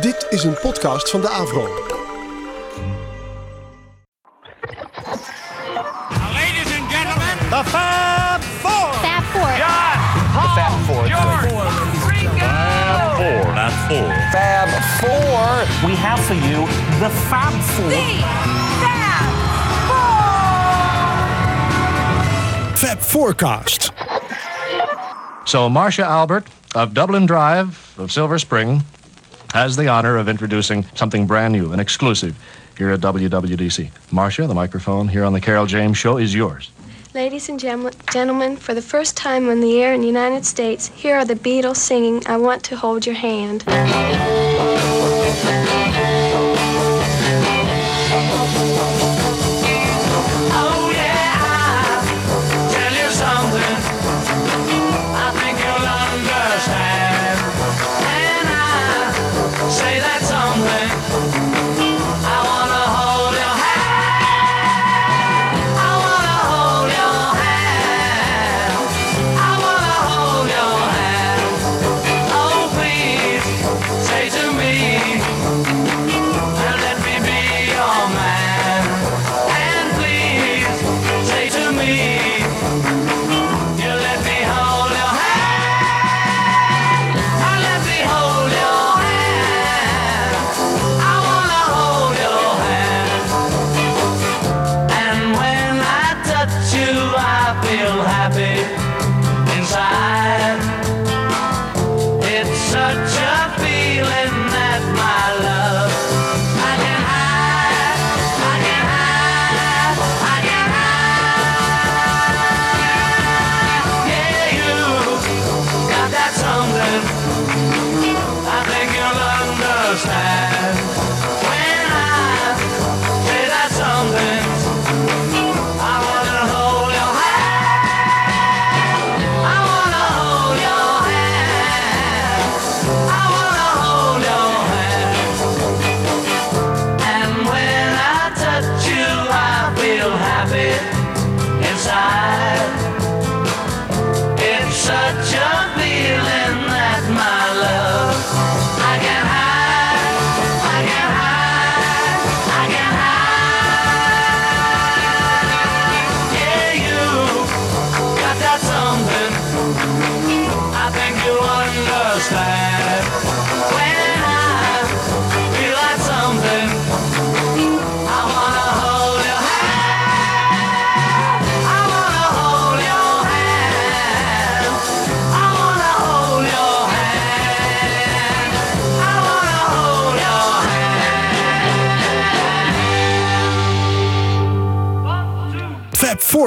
Dit is een podcast van de Avro. Ladies and gentlemen, The Fab Four. Fab Four. John, Paul, Fab Four. George, Ringo. Four. Not four. Fab Four. We have for you the Fab Four. Fab Forecast. So, Marcia Albert of Dublin Drive of Silver Spring has the honor of introducing something brand new and exclusive here at WWDC. Marcia, the microphone here on the Carol James Show is yours. Ladies and gem- gentlemen, for the first time on the air in the United States, here are the Beatles singing I Want to Hold Your Hand.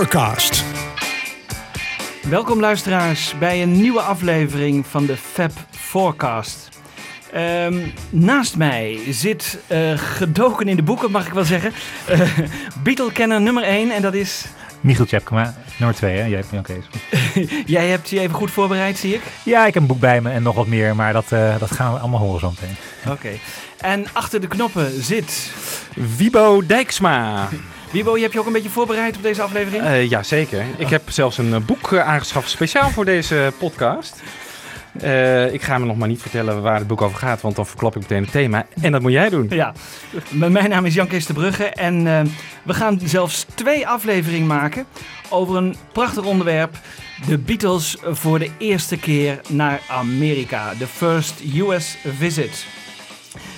Forecast. Welkom luisteraars bij een nieuwe aflevering van de Fab Forecast. Ehm, naast mij zit eh, gedoken in de boeken, mag ik wel zeggen, eh Beatle-kenner nummer 1 en dat is... Michiel Tjepkema, nummer 2 hè? Jij hebt Kees. Jij hebt je even goed voorbereid, zie ik. Ja, ik heb een boek bij me en nog wat meer, maar dat, eh, dat gaan we allemaal horen zo meteen. Oké. En achter de knoppen zit... Wibo Dijksma. Wibo, je hebt je ook een beetje voorbereid op deze aflevering? Eh ja, zeker. Ik heb zelfs een eh, boek eh, aangeschaft speciaal voor deze podcast. Ik ga me nog maar niet vertellen waar het boek over gaat, want dan verklap ik meteen het thema. En dat moet jij doen. Ja, mijn naam is Jan Kees de Brugge en we gaan zelfs twee afleveringen maken over een prachtig onderwerp. De Beatles voor de eerste keer naar Amerika. De first US visit.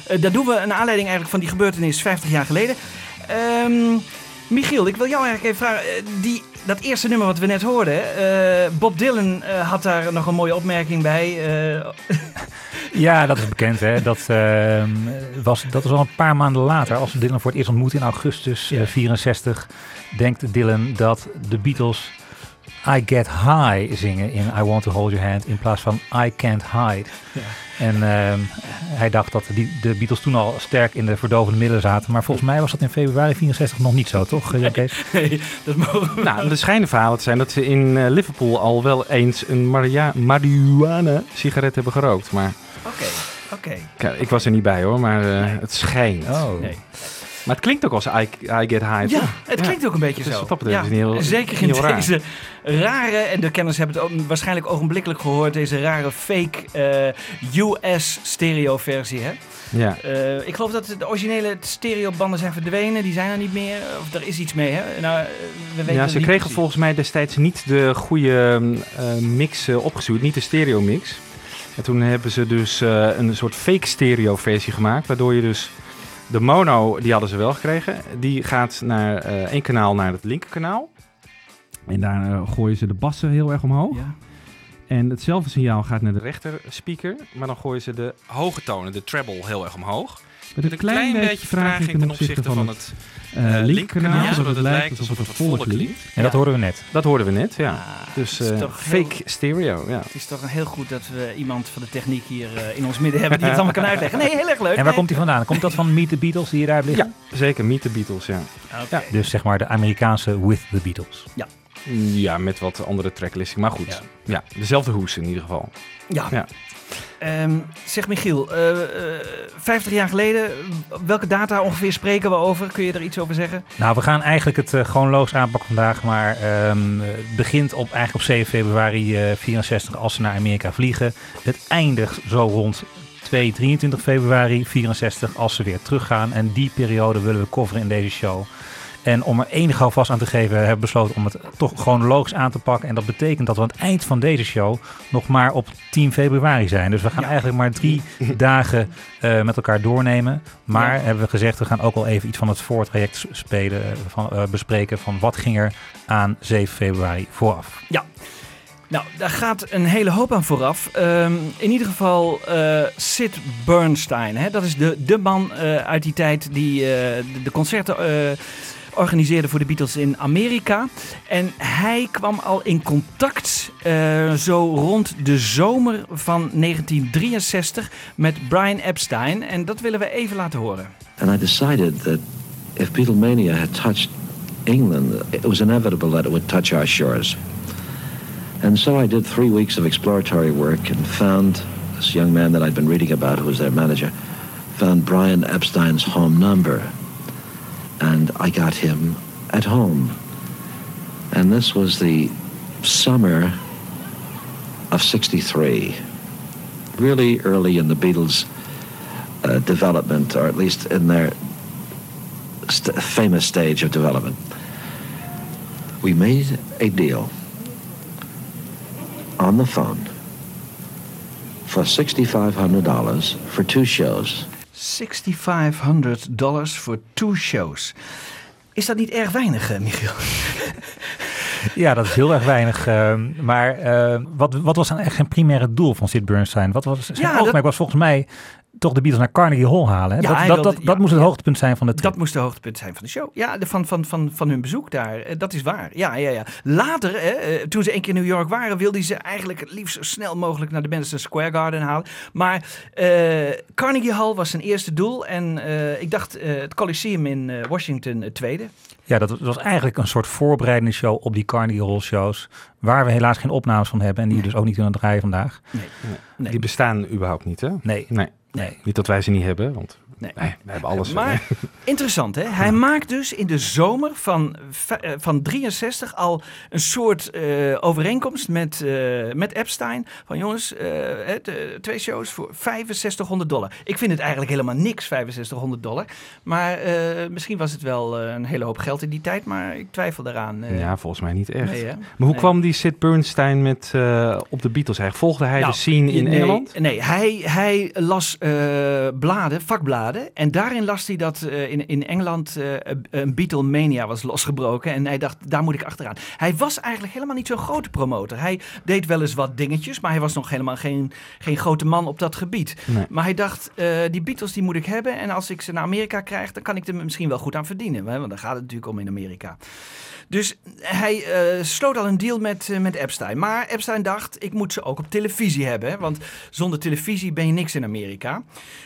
Eh, dat doen we een aanleiding eigenlijk van die gebeurtenis 50 jaar geleden. Ehm, Michiel, ik wil jou eigenlijk even vragen. eh, Die, dat eerste nummer wat we net hoorden, eh, Bob Dylan eh, had daar nog een mooie opmerking bij. Ja, dat is bekend hè. Dat, ehm, was, dat was al een paar maanden later, als we Dylan voor het eerst ontmoet in augustus eh, 64, denkt Dylan dat de Beatles I Get High zingen in I Want to Hold Your Hand in plaats van I Can't Hide. En ehm, hij dacht dat die, de Beatles toen al sterk in de verdovende middelen zaten. Maar volgens mij was dat in februari 64 nog niet zo, toch? eh, Jan Kees? nee, dat mogen we Nou, er schijnen verhalen te zijn dat ze in eh, Liverpool al wel eens een marihuana sigaret hebben gerookt. Maar Oké, oké. kijk, ik was er niet bij hoor, maar eh, het schijnt. Oh. Nee. Maar het klinkt ook als I, I Get High, Ja, het klinkt ook een beetje Dus zo. dat Ja, is het heel- zeker in heel raar. deze rare, en de kenners hebben het ook waarschijnlijk ogenblikkelijk gehoord, deze rare fake eh, US stereo versie. Hè? Ja. Eh, ik geloof dat de originele stereobanden zijn verdwenen, die zijn er niet meer. Of er is iets mee, hè? Nou, eh, we weten Ja, ze kregen precies. volgens mij destijds niet de goede mix opgestuurd, niet de stereo mix. En toen hebben ze dus een soort fake stereo versie gemaakt, waardoor je dus de mono, die hadden ze wel gekregen, die gaat naar eh, één kanaal naar het linkerkanaal. En daar eh, gooien ze de bassen heel erg omhoog. Ja. En hetzelfde signaal gaat naar de rechter speaker, maar dan gooien ze de hoge tonen, de treble, heel erg omhoog. Met een klein, beetje vertraging ten opzichte van het eh, linkerkanaal, Ja, zodat het lijkt alsof het volle klinkt. En dat hoorden we net. Dat hoorden we net, ja. Ah, dus het eh, toch fake heel- stereo, ja. Het is toch heel goed dat we iemand van de techniek hier eh, in ons midden hebben die het allemaal kan uitleggen. Nee, heel erg leuk. En waar Nee. komt die vandaan? Komt dat van Meet the Beatles die hieruit liggen? Ja, zeker. Meet the Beatles, ja. Oké. Dus zeg maar de Amerikaanse With the Beatles. Ja, met wat andere tracklisting. Maar goed, ja. dezelfde hoes in ieder geval. Ja. Ja. Ehm, zeg Michiel, eh, eh, 50 jaar geleden, welke data ongeveer spreken we over? Kun je er iets over zeggen? Nou, we gaan eigenlijk het eh, chronologisch aanpakken vandaag, maar ehm, het begint op, eigenlijk op 7 februari eh 64 als ze naar Amerika vliegen. Het eindigt zo rond 2, 23 februari 64 als ze weer teruggaan. En die periode willen we coveren in deze show. En om er enig alvast aan te geven, hebben we besloten om het toch chronologisch aan te pakken. En dat betekent dat we aan het eind van deze show nog maar op 10 februari zijn. Dus we gaan eigenlijk maar drie dagen eh, met elkaar doornemen. Maar Ja. hebben we gezegd, we gaan ook al even iets van het voortraject spelen, eh, van, eh, bespreken. Van wat ging er aan 7 februari vooraf. Ja. Nou, daar gaat een hele hoop aan vooraf. Ehm, in ieder geval eh, Sid Bernstein. Hè? Dat is de, de man uit die tijd die de, de concerten organiseerde voor de Beatles in Amerika. En hij kwam al in contact eh, zo rond de zomer van 1963 met Brian Epstein. En dat willen we even laten horen. And I decided that if Beatlemania had touched England, it was inevitable that it would touch our shores. And so I did three weeks of exploratory work and found this young man that I'd been reading about, who was their manager, found Brian Epstein's home number. And I got him at home. And this was the summer of 63. Really early in the Beatles' uh, development, or at least in their st- famous stage of development. We made a deal on the phone for $6,500 for two shows. 6500 dollars voor two shows. Is dat niet erg weinig, eh, Michiel? Ja, dat is heel erg weinig. ehm, maar eh, wat, wat was dan echt zijn primaire doel van Sid Bernstein? Wat was zijn Ja, dat- was volgens mij toch de Beatles naar Carnegie Hall halen. Hè? Ja, dat dat, wilde- dat, dat ja, moest het ja. hoogtepunt zijn van de trip. Dat moest de hoogtepunt zijn van de show. Ja, de, van, van, van, van hun bezoek daar. Eh, Dat is waar. Ja, ja, ja. Later, hè, eh, toen ze een keer in New York waren, wilden ze eigenlijk het liefst zo snel mogelijk naar de Madison Square Garden halen. Maar eh, Carnegie Hall was zijn eerste doel. En eh, ik dacht eh, het Coliseum in Washington het tweede. Ja, dat was eigenlijk een soort voorbereidende show op die Carnegie Hall shows. Waar we helaas geen opnames van hebben. En die we dus ook niet kunnen draaien vandaag. Nee. Die bestaan überhaupt niet, hè? Nee. Nee. Nee. Niet dat wij ze niet hebben, want Nee. nee, we hebben alles. Maar interessant, hè? Hij maakt dus in de zomer van, eh, van 63 al een soort eh, overeenkomst met, eh, met Epstein. Van jongens, eh, de- twee shows voor 6500 dollar. Ik vind het eigenlijk helemaal niks, 6500 dollar. Maar eh, misschien was het wel eh, een hele hoop geld in die tijd, maar ik twijfel daaraan. eh. ja, volgens mij niet echt. Nee, maar hoe Nee. kwam die Sid Bernstein met, eh, op de Beatles? Hij volgde hij Nou, de scene in nee, Engeland? Nee, hij, hij las eh, bladen, vakbladen. En daarin las hij dat eh, in, in Engeland eh, een Beatlemania was losgebroken. En hij dacht, daar moet ik achteraan. Hij was eigenlijk helemaal niet zo'n grote promotor. Hij deed wel eens wat dingetjes, maar hij was nog helemaal geen, geen grote man op dat gebied. Nee. Maar hij dacht, eh, die Beatles die moet ik hebben. En als ik ze naar Amerika krijg, dan kan ik er misschien wel goed aan verdienen. Want daar gaat het natuurlijk om in Amerika. Dus hij eh, sloot al een deal met, eh, met Epstein. Maar Epstein dacht, ik moet ze ook op televisie hebben. Want zonder televisie ben je niks in Amerika.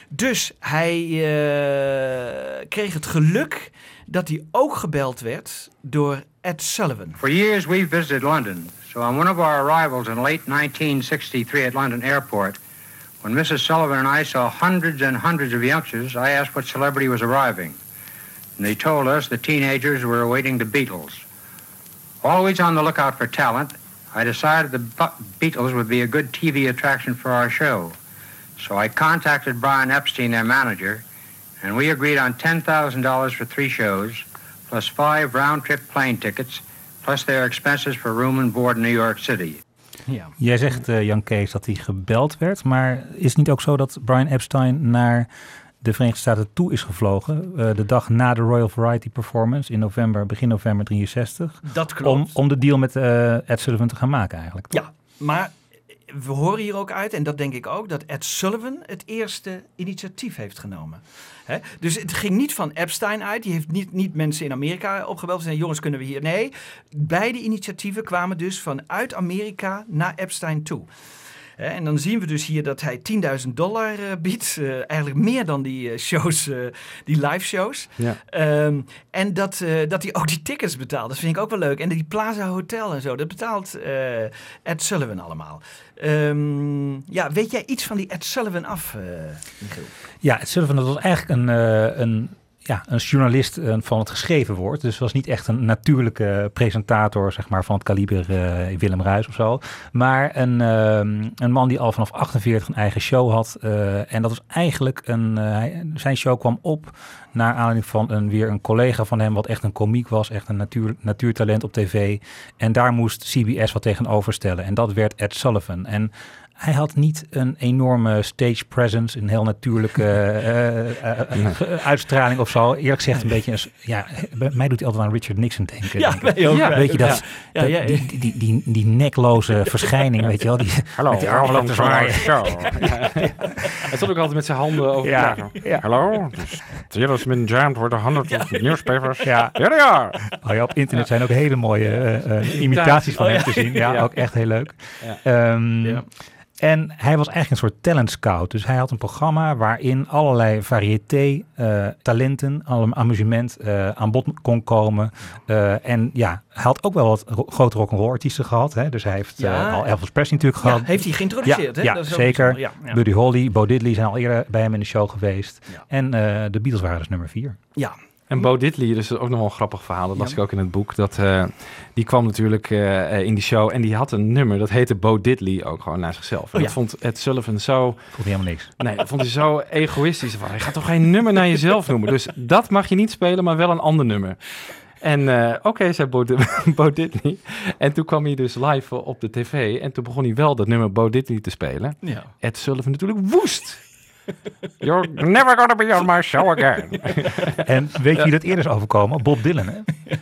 Dus hij eh, kreeg het geluk dat hij ook gebeld werd door Ed Sullivan. For years, we've visited London. So on one of our arrivals in late 1963 at London Airport, when Mrs. Sullivan and I saw hundreds and hundreds of youngsters, I asked what celebrity was arriving. and they told us the teenagers were awaiting the Beatles. Always on the lookout for talent, I decided the Beatles would be a good TV attraction for our show. So I contacted Brian Epstein, their manager, and we agreed on $10,000 for three shows, plus five round-trip plane tickets, plus their expenses for room and board in New York City. Ja. Jij zegt, eh, Jan Kees, dat hij gebeld werd. Maar is het niet ook zo dat Brian Epstein naar de Verenigde Staten toe is gevlogen? eh, de dag na de Royal Variety Performance in november, begin november 63. Dat klopt. Om, om de deal met eh, Ed Sullivan te gaan maken eigenlijk. toch? Ja, maar we horen hier ook uit, en dat denk ik ook, dat Ed Sullivan het eerste initiatief heeft genomen. Dus het ging niet van Epstein uit. Die heeft niet, niet mensen in Amerika opgebeld zei: jongens, kunnen we hier. Nee, beide initiatieven kwamen dus vanuit Amerika naar Epstein toe. Hè, En dan zien we dus hier dat hij 10.000 dollar eh, biedt. eh, eigenlijk meer dan die eh, shows, eh, die live shows. Ja. Ehm, en dat, eh, dat hij ook die tickets betaalt. Dat vind ik ook wel leuk. En die Plaza Hotel en zo, dat betaalt eh, Ed Sullivan allemaal. Ehm, ja, weet jij iets van die Ed Sullivan af, eh Michiel? Ja, Ed Sullivan dat was eigenlijk een, eh, een, ja, een journalist eh, van het geschreven woord. Dus was niet echt een natuurlijke presentator zeg maar, van het kaliber eh, Willem Ruis of zo. Maar een, ehm, een man die al vanaf 48 een eigen show had. eh, en dat was eigenlijk een... eh, zijn show kwam op naar aanleiding van een, weer een collega van hem... wat echt een komiek was, echt een natuur, natuurtalent op tv. En daar moest CBS wat tegenover stellen. En dat werd Ed Sullivan. En hij had niet een enorme stage presence, een heel natuurlijke eh, eh, eh, uitstraling of zo. Eerlijk gezegd, een beetje, een ja, mij doet hij altijd aan Richard Nixon denken. Ja, denk ook. Ja, weet je dat, Ja, ja, ja. die, die, die, die, nekloze verschijning, weet je wel? Die, Hallo, met die armen te zwaaien. show. Hij stond ook altijd met zijn handen over Ja, ja. Hallo, dus the has been jammed a hundred of newspapers. Ja. They are. Oh ja, op internet zijn ook hele mooie imitaties van Oh, hem ja. te zien. Ja, Ja. ook echt heel leuk. Ja. Ehm, Ja. En hij was eigenlijk een soort talent scout. Dus hij had een programma waarin allerlei variété eh, talenten, allemaal amusement eh, aan bod kon komen. Eh, en ja, hij had ook wel wat ro- grote rock'n'roll artiesten gehad. Hè? Dus hij heeft Ja. al Elvis Presley natuurlijk Ja, gehad. heeft hij geïntroduceerd, hè? Ja, Dat is zeker. ja, ja. Buddy Holly, Bo Diddley zijn al eerder bij hem in de show geweest. Ja. En de Beatles waren dus nummer vier. Ja, En Bo Diddley, dus ook nog wel een grappig verhaal, dat las Ja. ik ook in het boek. Dat, eh, die kwam natuurlijk eh, in die show en die had een nummer, dat heette Bo Diddley ook gewoon naar zichzelf. En Oh, ja. dat vond Ed Sullivan zo, Vond hij helemaal niks. nee, dat vond hij zo egoïstisch. Van, je gaat toch geen nummer naar jezelf noemen? Dus dat mag je niet spelen, maar wel een ander nummer. En eh, oké, zei Bo, Bo Diddley. En toen kwam hij dus live op de tv en toen begon hij wel dat nummer Bo Diddley te spelen. ja. Ed Sullivan natuurlijk woest. You're never gonna be on my show again. En weet je wie dat eerder is overkomen? Bob Dylan, hè?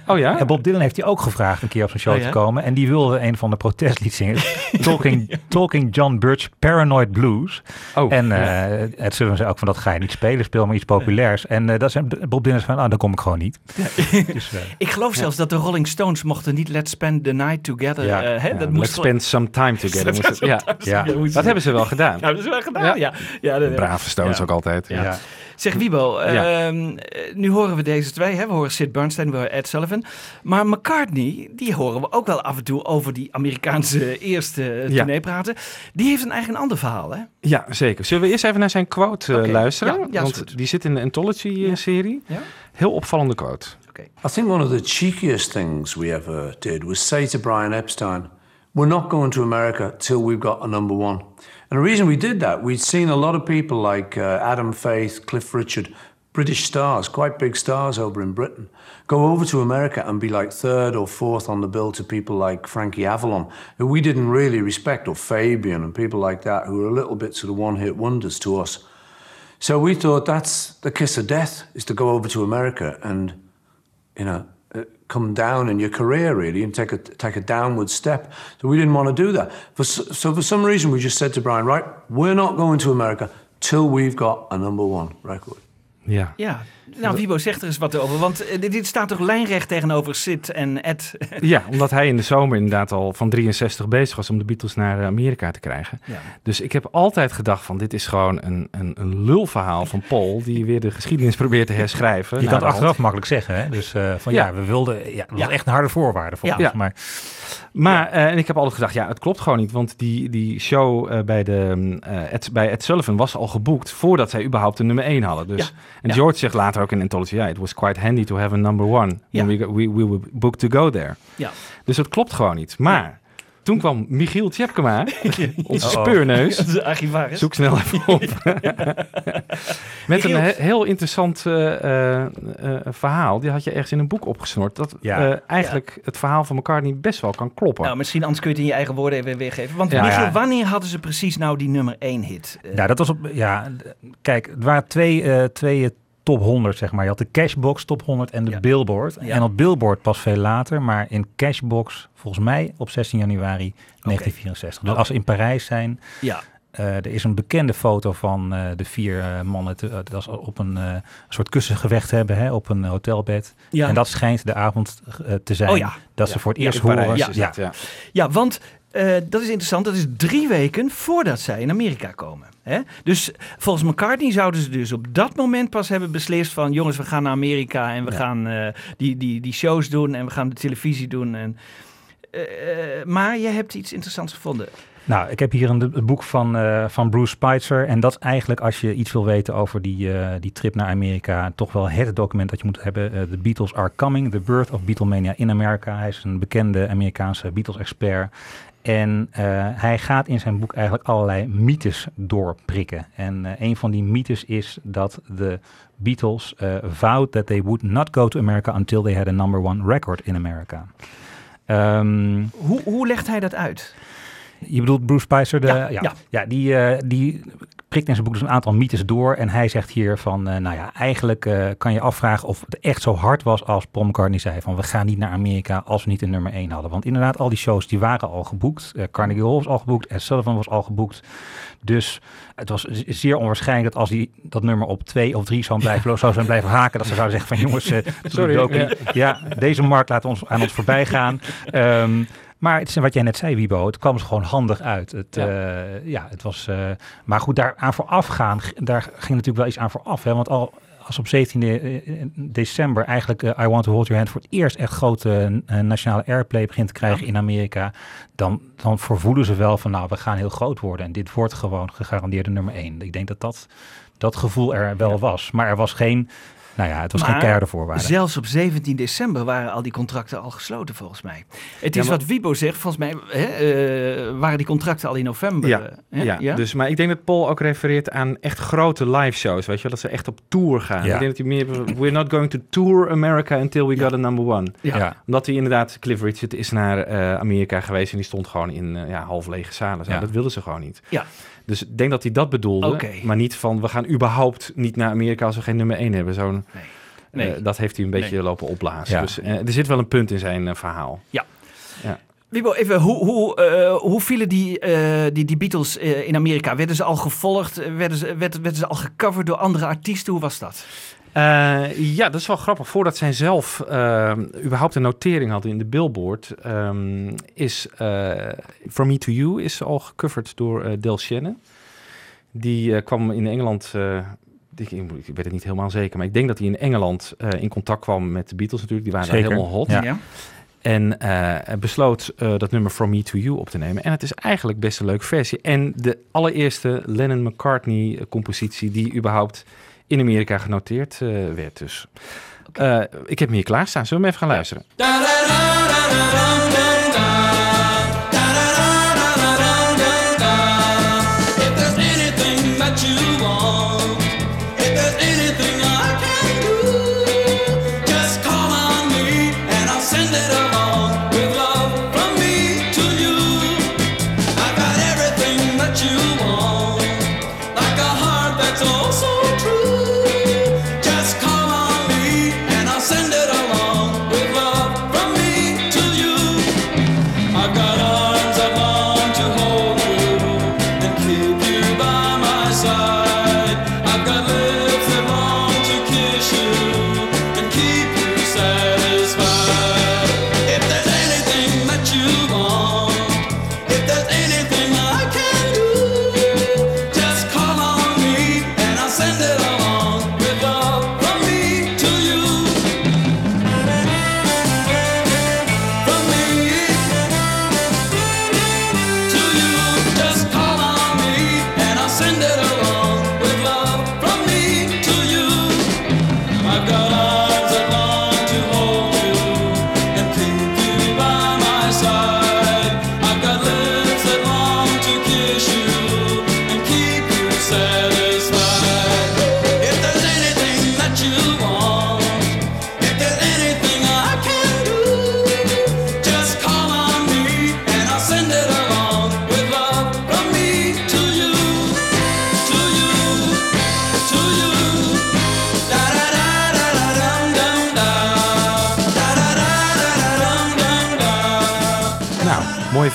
Oh ja? En Bob Dylan heeft hij ook gevraagd een keer op zijn show Oh, ja? te komen. En die wilde een van de protestlied zingen. Talking, Talking John Birch Paranoid Blues. Oh, en ja. eh Ed Sullivan zei ook van dat ga je niet spelen, speel maar iets populairs. En eh dat zijn Bob Dylan zei van, ah, dan kom ik gewoon niet. dus, eh, Ik geloof zelfs dat de Rolling Stones mochten niet Let's Spend the Night Together. Ja. hè? Ja, dat let's moest spend some time together. moest het- ja. Ja. Dat hebben ze wel gedaan. Ja, dat is wel gedaan. Ja, Ja. ja. Stones Ja. ook altijd. Ja. ja. Zeg Wiebo, Ja. ehm, eh, nu horen we deze twee. Hè? We horen Sid Bernstein, we horen Ed Sullivan. Maar McCartney, die horen we ook wel af en toe over die Amerikaanse eerste eh, Ja. tournee praten. Die heeft een eigen ander verhaal, hè? Ja, zeker. Zullen we eerst even naar zijn quote eh, luisteren? Ja, ja, is Want die zit in de Anthology-serie. Ja. Heel opvallende quote. I think one of the cheekiest things we ever did was say to Brian Epstein, We're not going to America till we've got a number one. And the reason we did that, we'd seen a lot of people like uh, Adam Faith, Cliff Richard, British stars, quite big stars over in Britain, go over to America and be like third or fourth on the bill to people like Frankie Avalon, who we didn't really respect, or Fabian and people like that, who were a little bit sort of one hit wonders to us. So we thought that's the kiss of death, is to go over to America and you know, Uh, come down in your career really and take a take a downward step. So we didn't want to do that. For, so for some reason, we just said to Brian, right, we're not going to America till we've got a number one record. Yeah. Ja. Nou, Wiebo, zegt er eens wat over. Want eh, dit dit staat toch lijnrecht tegenover Sid en Ed. ja, omdat hij in de zomer inderdaad al van 63 bezig was om de Beatles naar eh, Amerika te krijgen. Ja. Dus ik heb altijd gedacht van dit is gewoon een, een, een lulverhaal van Paul die weer de geschiedenis probeert te herschrijven. Je kan het hand. achteraf makkelijk zeggen. Hè? Dus eh, van ja. Ja. we wilden. Ja, dat was Ja. echt een harde voorwaarde voor Ja. ons. Maar eh, en ik heb altijd gedacht, ja, het klopt gewoon niet. Want die, die show eh, bij, de, mm, eh, Ed, bij Ed Sullivan was al geboekt voordat zij überhaupt een nummer 1 hadden. Dus, En Ja. George zegt later ook in Anthology, ja, it was quite handy to have a number one. When we, we, we were booked to go there. Ja. Dus dat klopt gewoon niet. Maar toen kwam Michiel Tjepkema, onze Uh-oh. speurneus. De archivaris. Zoek snel even op. Met een he- heel interessant eh, eh, eh, verhaal. Die had je ergens in een boek opgesnort. Dat Ja. eh, eigenlijk het verhaal van McCartney best wel kan kloppen. Nou, misschien anders kun je het in je eigen woorden even weergeven. Want Ja, Michiel, ja. wanneer hadden ze precies nou die nummer 1 hit? Ja, dat was op. Ja, kijk, er waren twee, eh, twee top 100, zeg maar. Je had de Cashbox top 100 en de Ja. Billboard. Ja. En op Billboard pas veel later, maar in Cashbox volgens mij op 16 januari 1964. Dus als ze in Parijs zijn, ja. eh, er is een bekende foto van eh, de vier eh, mannen te, dat ze op een soort kussengevecht hebben hè, op een hotelbed. Ja. En dat schijnt de avond te zijn Oh ja. dat Ja. ze voor het eerst horen. ja. Ja, want eh, dat is interessant. Dat is drie weken voordat zij in Amerika komen. Hè? Dus volgens McCartney zouden ze dus op dat moment pas hebben beslist van... jongens, we gaan naar Amerika en we Ja. gaan eh, die, die, die shows doen en we gaan de televisie doen. En, eh, maar je hebt iets interessants gevonden. Nou, ik heb hier een, boek van, van Bruce Spitzer. En dat is eigenlijk, als je iets wil weten over die, die trip naar Amerika, toch wel het document dat je moet hebben. The Beatles Are Coming, The Birth of Beatlemania in Amerika. Hij is een bekende Amerikaanse Beatles-expert. En eh, hij gaat in zijn boek eigenlijk allerlei mythes doorprikken. En eh, een van die mythes is dat de Beatles eh vowed that they would not go to America until they had a number one record in America. Ehm, Hoe, hoe legt hij dat uit? Je bedoelt Bruce Spicer? De, Ja, ja, ja. ja. die, eh, die prikt in zijn boek dus een aantal mythes door. En hij zegt hier van, eh, nou ja, eigenlijk eh, kan je afvragen of het echt zo hard was als Paul McCartney zei van we gaan niet naar Amerika als we niet een nummer 1 hadden. Want inderdaad, al die shows die waren al geboekt. Carnegie Hall was al geboekt, Ed Sullivan was al geboekt. Dus het was zeer onwaarschijnlijk dat als die dat nummer op twee of drie zou blijven, zou zijn blijven haken, dat ze zouden zeggen van jongens, Sorry, Sorry, ja. deze markt laat ons aan ons voorbij gaan. Ehm, maar het is wat jij net zei, Wibo, het kwam ze gewoon handig uit. Het, Ja. ja. ja, het was. eh, maar goed, daar aan vooraf gaan, daar ging natuurlijk wel iets aan vooraf. Hè? Want al als op 17 de- eh, december eigenlijk eh, I Want to Hold Your Hand voor het eerst echt grote eh, nationale airplay begint te krijgen in Amerika, dan, dan vervoelen ze wel van nou, we gaan heel groot worden. En dit wordt gewoon gegarandeerde nummer 1. Ik denk dat dat, dat gevoel er wel was. Maar er was geen, nou ja, het was geen keiharde voorwaarde. Zelfs op 17 december waren al die contracten al gesloten volgens mij. Het Ja, is maar- wat Wibo zegt, volgens mij hè, eh, waren die contracten al in november. Ja, eh, hè? ja, dus maar ik denk dat Paul ook refereert aan echt grote live shows, weet je wel, dat ze echt op tour gaan. Ja. Ik denk dat hij meer, we're not going to tour America until we got a number one. Ja. Omdat hij inderdaad, Cliff Richard is naar eh, Amerika geweest en die stond gewoon in ja, half lege zalen. Zo. Dat wilden ze gewoon niet. Ja. Dus ik denk dat hij dat bedoelde, Oké. maar niet van we gaan überhaupt niet naar Amerika als we geen nummer 1 hebben. Zo'n, Nee. Nee. eh, dat heeft hij een beetje Nee. lopen opblazen. Ja. Dus eh, er zit wel een punt in zijn eh, verhaal. Wibo, even, hoe, hoe, eh, hoe vielen die, eh, die, die Beatles eh, in Amerika? Werden ze al gevolgd? Eh, Werden ze, werd, werden ze al gecoverd door andere artiesten? Hoe was dat? Eh, ja, dat is wel grappig. Voordat zij zelf eh, überhaupt een notering had in de Billboard, ehm, is eh, From Me to You is al gecoverd door eh, Del Shannon. Die eh, kwam in Engeland, eh, ik, ik weet het niet helemaal zeker, maar ik denk dat hij in Engeland eh, in contact kwam met de Beatles natuurlijk. Die waren daar helemaal hot. Ja. En eh, hij besloot eh, dat nummer From Me to You op te nemen. En het is eigenlijk best een leuke versie. En de allereerste Lennon-McCartney compositie die überhaupt in Amerika genoteerd werd. Dus Eh, ik heb hem hier klaarstaan. Zullen we hem even gaan luisteren?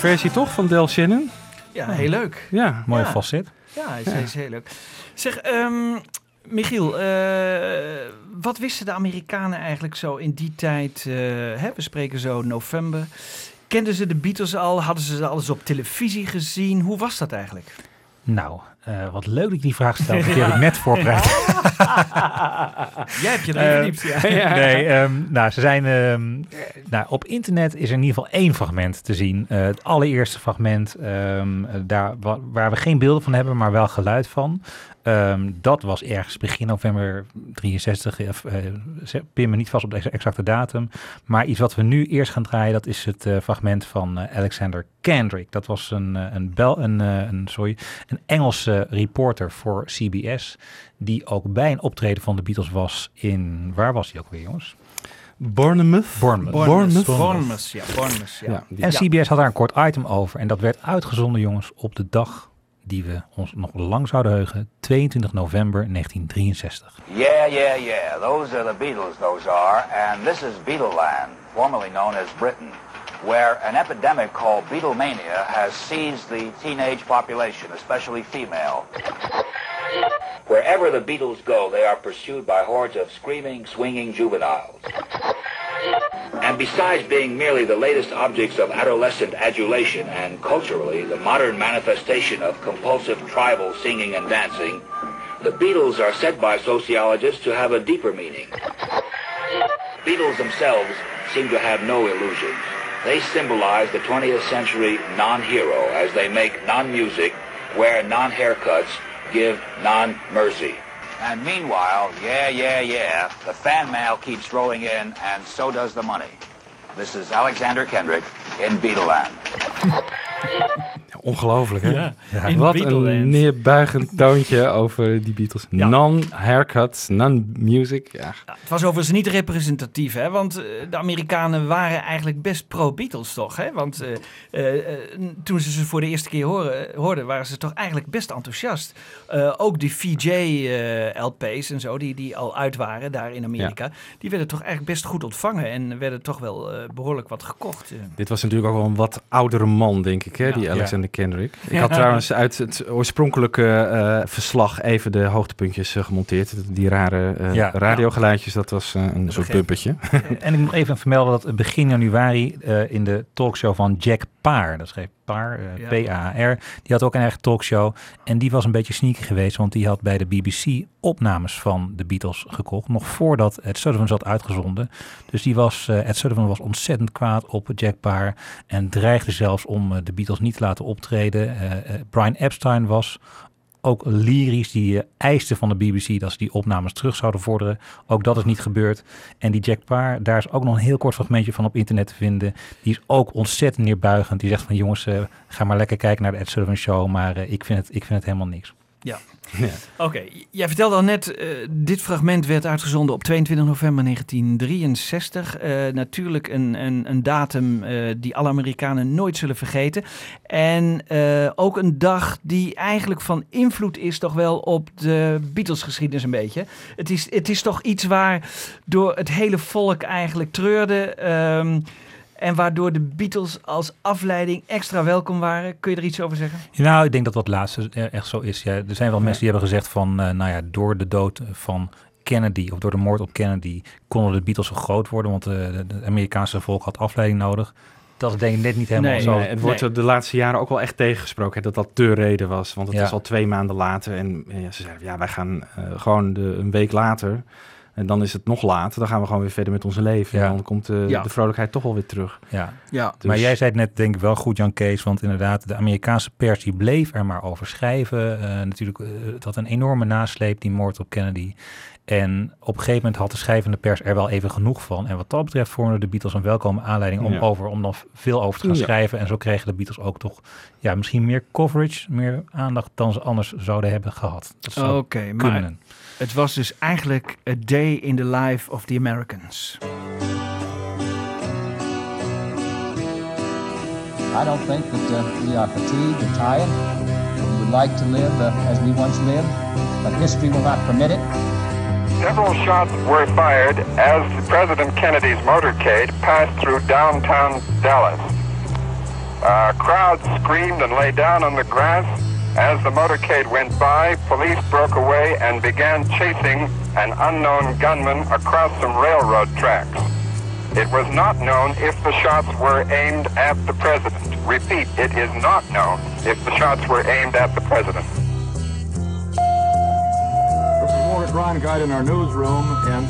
Versie toch van Del Shannon? Ja, heel leuk. Ja. Mooie Ja. facet. Ja, hij is, is heel leuk. Zeg, ehm, Michiel, eh, wat wisten de Amerikanen eigenlijk zo in die tijd? eh, hè, we spreken zo november. Kenden ze de Beatles al? Hadden ze ze alles op televisie gezien? Hoe was dat eigenlijk? Nou, eh, wat leuk dat je die vraag stelt. Die heb ik net voorbereid. Jij hebt je erin Eh, verdiept, ja. Nee, ehm, nou, ze zijn. ehm, nou, op internet is er in ieder geval één fragment te zien. Eh, het allereerste fragment, ehm, eh, daar, wa- waar we geen beelden van hebben, maar wel geluid van. Ehm, dat was ergens begin november 63. eh, eh, ze- pin me niet vast op de ex- exacte datum. Maar iets wat we nu eerst gaan draaien, dat is het eh, fragment van eh, Alexander Kendrick. Dat was een, eh, een, bel, een, eh, een, sorry, een Engelse reporter voor CBS. Die ook bij een optreden van de Beatles was in. Waar was hij ook weer, jongens? Bournemouth. Bournemouth. Bournemouth. Bournemouth, ja. Bournemouth, ja. En Ja. CBS had daar een kort item over. En dat werd uitgezonden, jongens, op de dag die we ons nog lang zouden heugen. 22 november 1963. Yeah, yeah, yeah. Those are the Beatles, those are. And this is Beatleland, formerly known as Britain, where an epidemic called Beatlemania has seized the teenage population, especially female. Wherever the Beatles go, they are pursued by hordes of screaming, swinging juveniles. And besides being merely the latest objects of adolescent adulation and culturally the modern manifestation of compulsive tribal singing and dancing, the Beatles are said by sociologists to have a deeper meaning. Beatles themselves seem to have no illusions. They symbolize the 20th century non-hero as they make non-music, wear non-haircuts, give non-mercy. And meanwhile, yeah, yeah, yeah, the fan mail keeps rolling in and so does the money. This is Alexander Kendrick in Beatleland. Ongelooflijk, hè? Ja, Wat een neerbuigend toontje over die Beatles. Ja. Non-haircuts, non-music. Ja. Ja, het was overigens niet representatief, hè? want eh, de Amerikanen waren eigenlijk best pro-Beatles, toch? Hè? Want eh, eh, toen ze ze voor de eerste keer horen, hoorden, waren ze toch eigenlijk best enthousiast. Eh, ook die VJ-LP's en zo, die, die al uit waren daar in Amerika, die werden toch eigenlijk best goed ontvangen en werden toch wel eh, behoorlijk wat gekocht. Dit was natuurlijk ook wel een wat oudere man, denk ik, hè, Ja. die Alexander Kendrick. Ik had trouwens uit het oorspronkelijke eh, verslag even de hoogtepuntjes eh, gemonteerd. Die rare eh, Ja. radiogeluidjes, dat was eh, een soort bumpertje. en ik moet even vermelden dat begin januari eh, in de talkshow van Jack Paar, dat schreef Paar, eh, Ja. P-A-R, die had ook een eigen talkshow. En die was een beetje sneaky geweest, want die had bij de BBC opnames van de Beatles gekocht. Nog voordat Ed Sullivan zat uitgezonden. Dus die was, eh Ed Sullivan was ontzettend kwaad op Jack Paar. En dreigde zelfs om eh, de Beatles niet te laten optreden. Brian Epstein was ook lyrisch. Die eh, eiste van de BBC dat ze die opnames terug zouden vorderen. Ook dat is niet gebeurd. En die Jack Paar, daar is ook nog een heel kort fragmentje van op internet te vinden. Die is ook ontzettend neerbuigend. Die zegt van jongens, eh, ga maar lekker kijken naar de Ed Sullivan Show. Maar eh, ik, vind het, ik vind het helemaal niks. Ja. Ja. Oké, jij vertelde al net, eh, dit fragment werd uitgezonden op 22 november 1963. Eh, natuurlijk een, een, een datum eh, die alle Amerikanen nooit zullen vergeten. En ook een dag die eigenlijk van invloed is toch wel op de Beatles-geschiedenis een beetje. Het is, het is toch iets waar door het hele volk eigenlijk treurde. ehm, en waardoor de Beatles als afleiding extra welkom waren. Kun je er iets over zeggen? Nou, ik denk dat dat laatste eh, echt zo is. Ja, er zijn wel mensen die hebben gezegd van, eh, nou ja, door de dood van Kennedy of door de moord op Kennedy konden de Beatles zo groot worden, want eh, het Amerikaanse volk had afleiding nodig. Dat is denk ik net niet helemaal Nee, zo. Nee, het wordt Nee. er de laatste jaren ook wel echt tegengesproken hè, dat dat de reden was. Want het Ja. is al twee maanden later en eh, ja, ze zeiden ja, wij gaan eh, gewoon de, een week later. En dan is het nog later. Dan gaan we gewoon weer verder met onze leven. Ja. En dan komt de, Ja. de vrolijkheid toch wel weer terug. Ja. Ja. Dus- Maar jij zei het net denk ik wel goed, Jan Kees, want inderdaad, de Amerikaanse pers die bleef er maar over schrijven. Eh, natuurlijk, eh, het had een enorme nasleep, die moord op Kennedy. En op een gegeven moment had de schrijvende pers er wel even genoeg van. En wat dat betreft vormden de Beatles een welkome aanleiding om, Ja. over, om dan veel over te gaan Ja. schrijven. En zo kregen de Beatles ook toch ja, misschien meer coverage, meer aandacht dan ze anders zouden hebben gehad. Dat zou Oké, maar. Het was dus eigenlijk a day in the life of the Americans. I don't think that uh, we are fatigued or tired. We would like to live uh, as we once lived, but history will not permit it. Several shots were fired as President Kennedy's motorcade passed through downtown Dallas. Uh, crowds screamed and lay down on the grass. As the motorcade went by, police broke away and began chasing an unknown gunman across some railroad tracks. It was not known if the shots were aimed at the president. Repeat, it is not known if the shots were aimed at the president. This is Morgan Ron Guide in our newsroom, and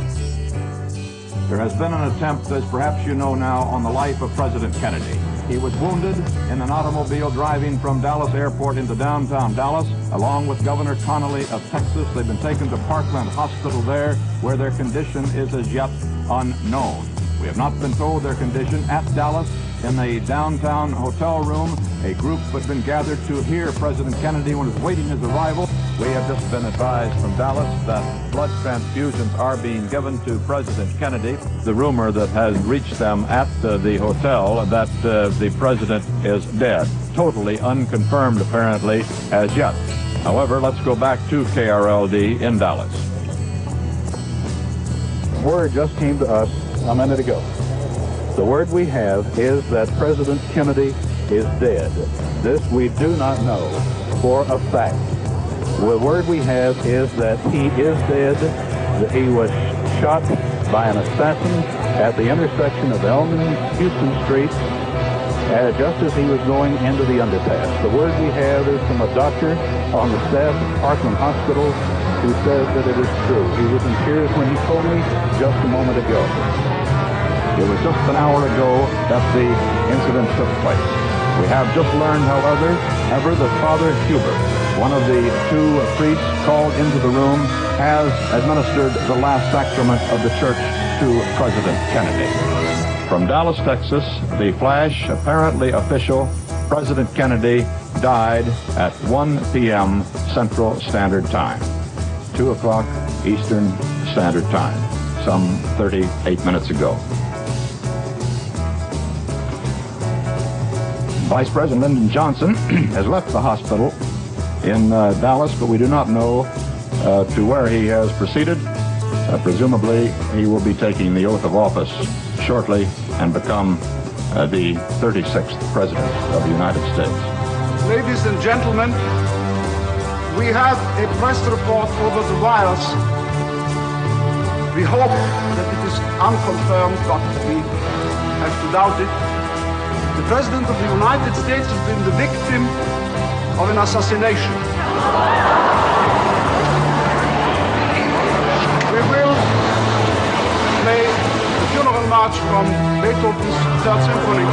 there has been an attempt, as perhaps you know now, on the life of President Kennedy. He was wounded in an automobile driving from Dallas Airport into downtown Dallas, along with Governor Connolly of Texas. They've been taken to Parkland Hospital there, where their condition is as yet unknown. We have not been told their condition at Dallas in the downtown hotel room. A group has been gathered to hear President Kennedy when he was waiting his arrival. We have just been advised from Dallas that blood transfusions are being given to President Kennedy. The rumor that has reached them at uh, the hotel that uh, the president is dead. Totally unconfirmed, apparently, as yet. However, let's go back to KRLD in Dallas. Word just came to us a minute ago. The word we have is that President Kennedy is dead. This we do not know for a fact. The word we have is that he is dead, that he was shot by an assassin at the intersection of Elm and Houston Street uh, just as he was going into the underpass. The word we have is from a doctor on the staff of Parkland Hospital who says that it is true. He was in tears when he told me just a moment ago. It was just an hour ago that the incident took place. We have just learned, however, ever that Father Hubert, one of the two priests called into the room, has administered the last sacrament of the church to President Kennedy. From Dallas, Texas, the flash, apparently official, President Kennedy died at 1 p.m. Central Standard Time, 2 o'clock Eastern Standard Time, some 38 minutes ago. Vice President Lyndon Johnson has left the hospital in uh, Dallas, but we do not know uh, to where he has proceeded. Uh, presumably, he will be taking the oath of office shortly and become uh, the 36th President of the United States. Ladies and gentlemen, we have a press report over the wires. We hope that it is unconfirmed, but we have to doubt it. The President of the United States has been the victim of an assassination. We will play the funeral march from Beethoven's Third Symphony.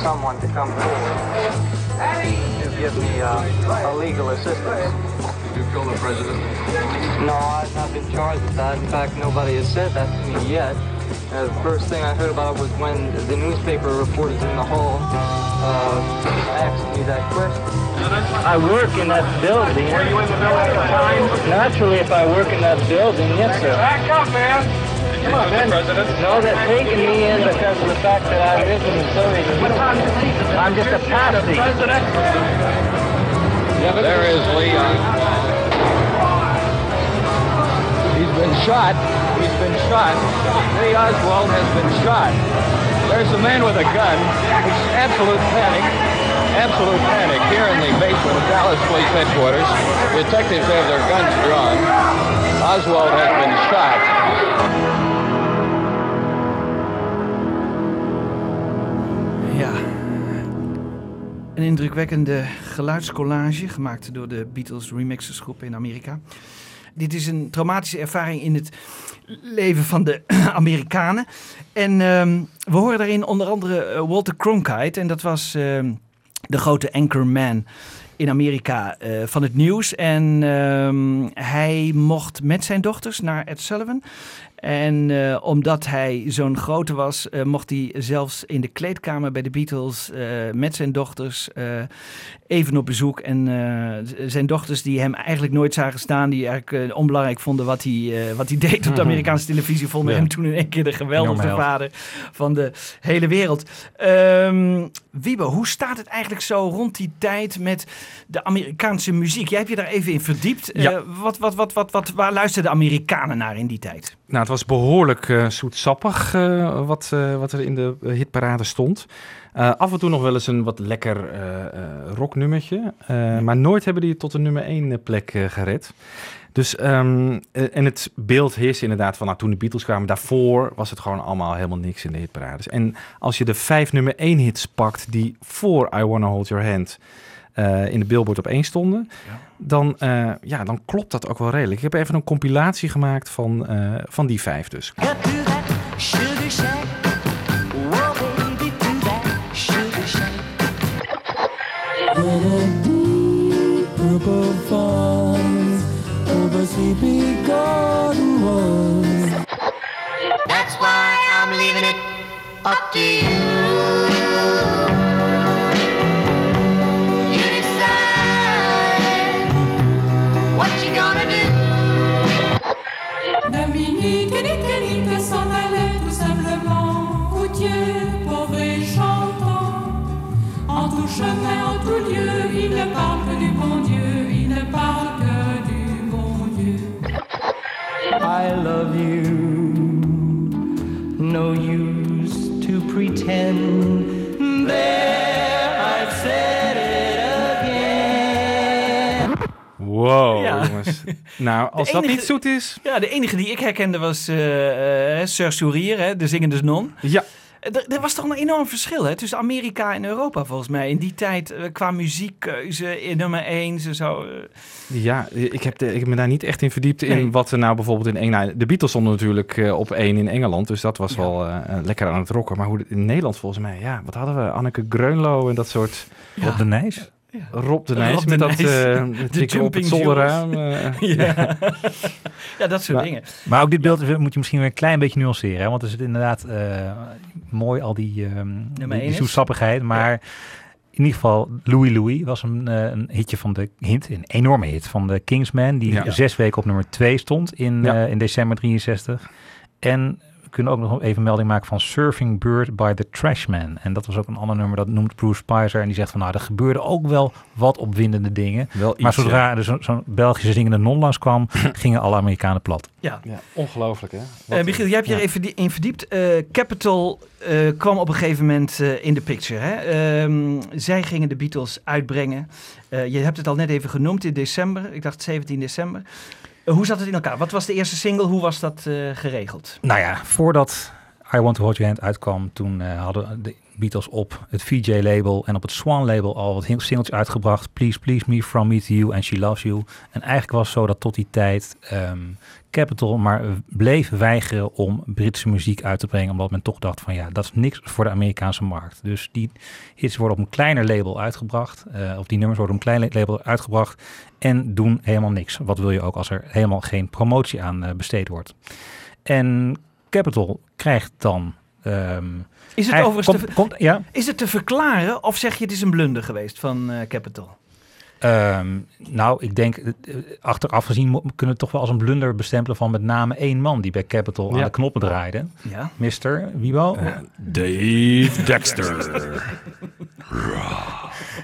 someone to come forward to give me uh, a legal assistance. You kill the president? No, I've not been charged with that. In fact, nobody has said that to me yet. Uh, the first thing I heard about it was when the newspaper reporters in the hall uh, asked me that question. I work in that building. Were you in the building at the time? Naturally, if I work in that building, yes, sir. Back up, man. Come on, man. No, they're taking me in because of the fact that I live in Missouri. I'm just a patsy. There is Leon. Been shot. He's been shot. Lee Oswald has been shot. There's a man with a gun. It's absolute panic. Absolute panic here in the basement of Dallas Police Headquarters. Detectives have their guns drawn. Oswald has been shot. Een indrukwekkende geluidscollage gemaakt door de Beatles remixersgroep in Amerika. Dit is een traumatische ervaring in het leven van de Amerikanen. En ehm, we horen daarin onder andere eh, Walter Cronkite. En dat was ehm, de grote anchorman in Amerika eh, van het nieuws. En ehm, hij mocht met zijn dochters naar Ed Sullivan. En eh, omdat hij zo'n grote was, mocht hij zelfs in de kleedkamer bij de Beatles met zijn dochters even op bezoek. En eh, zijn dochters die hem eigenlijk nooit zagen staan, die eigenlijk eh, onbelangrijk vonden wat hij, eh, wat hij deed op de Amerikaanse televisie, vonden Ja. hem toen in één keer de held. vader van de hele wereld. Ehm Wiebe, hoe staat het eigenlijk zo rond die tijd met de Amerikaanse muziek? Jij hebt je daar even in verdiept. Ja. Wat, wat, wat, wat, wat, waar luisterden de Amerikanen naar in die tijd? Nou, het was behoorlijk eh, zoetsappig wat, wat er in de hitparade stond. Eh, af en toe nog wel eens een wat lekker eh, eh, rocknummertje. eh, maar nooit hebben die het tot de nummer 1 plek gered. Dus, ehm, eh, en het beeld heerst inderdaad van nou, toen de Beatles kwamen. Daarvoor was het gewoon allemaal helemaal niks in de hitparades. En als je de vijf nummer 1 hits pakt die voor I Wanna Hold Your Hand eh, in de Billboard op één stonden, dan, eh, ja, dan klopt dat ook wel redelijk. Ik heb even een compilatie gemaakt van, eh, van die vijf dus. A deep purple fog over sleepy garden walls. That's why I'm leaving it up to you. You decide what you gonna do. Dominique et Nicanique s'en allaient tout simplement, coutier, chemin, en tout lieu, il ne parle que du bon Dieu, il ne parle que du bon Dieu. I love you. No use to pretend. There, I've said it again. Wow, Ja. jongens. Nou, als De dat enige- niet zoet is... Ja, de enige die ik herkende was eh eh Sir Sourier, hè, de zingende non. Ja. Er, er was toch een enorm verschil hè, tussen Amerika en Europa volgens mij. In die tijd eh, qua muziekkeuze in nummer 1 en zo. eh. Ja, ik heb, de, ik heb me daar niet echt in verdiept in wat er nou bijvoorbeeld in Engeland... De Beatles stonden natuurlijk eh, op één in Engeland, dus dat was wel eh, eh, lekker aan het rocken. Maar hoe het in Nederland volgens mij, ja, wat hadden we? Anneke Greunlo en dat soort... Rob de Nijs? Rob de Nijs met dat eh De op het eh, Ja. Ja, dat soort Maar- dingen. Maar ook dit beeld moet je misschien weer een klein beetje nuanceren. Hè? Want er zit inderdaad eh, mooi al die, ehm die, is. zoetsappigheid. Maar in ieder geval, Louis Louis was een, een hitje van de hit, een enorme hit van de Kingsman. Die zes weken op nummer 2 stond in, in december 63. En we kunnen ook nog even melding maken van Surfing Bird by the Trashman. En dat was ook een ander nummer, dat noemt Bruce Spicer. En die zegt van, nou, er gebeurde ook wel wat opwindende dingen. Wel maar zodra er zo- zo'n Belgische zingende non langs kwam, gingen alle Amerikanen plat. Ja. ja, ongelooflijk hè? Eh, Michiel, jij hebt je ja. er even die- in verdiept. Eh, Capital eh, kwam op een gegeven moment eh, in de picture. Hè? Ehm, zij gingen de Beatles uitbrengen. Eh, je hebt het al net even genoemd in december. Ik dacht 17 december. Eh, hoe zat het in elkaar? Wat was de eerste single? Hoe was dat eh, geregeld? Nou ja, voordat I Want To Hold Your Hand uitkwam, toen eh, hadden de Beatles op het VJ-label en op het Swan-label al wat singeltjes uitgebracht. Please, Please Me, From Me To You en She Loves You. En eigenlijk was het zo dat tot die tijd ehm, Capitol maar bleef weigeren om Britse muziek uit te brengen. Omdat men toch dacht van ja, dat is niks voor de Amerikaanse markt. Dus die hits worden op een kleiner label uitgebracht. eh, of die nummers worden op een klein label uitgebracht. En doen helemaal niks. Wat wil je ook als er helemaal geen promotie aan eh, besteed wordt. En Capital krijgt dan. ehm, Is het overigens komt- te, komt- ja, is het te verklaren of zeg je het is een blunder geweest van eh, Capital? Ehm, nou, ik denk, eh, eh, achteraf gezien kunnen we het toch wel als een blunder bestempelen van met name één man die bij Capital aan de knoppen draaide. Ja. Mr. Wiebo? Dave Dexter.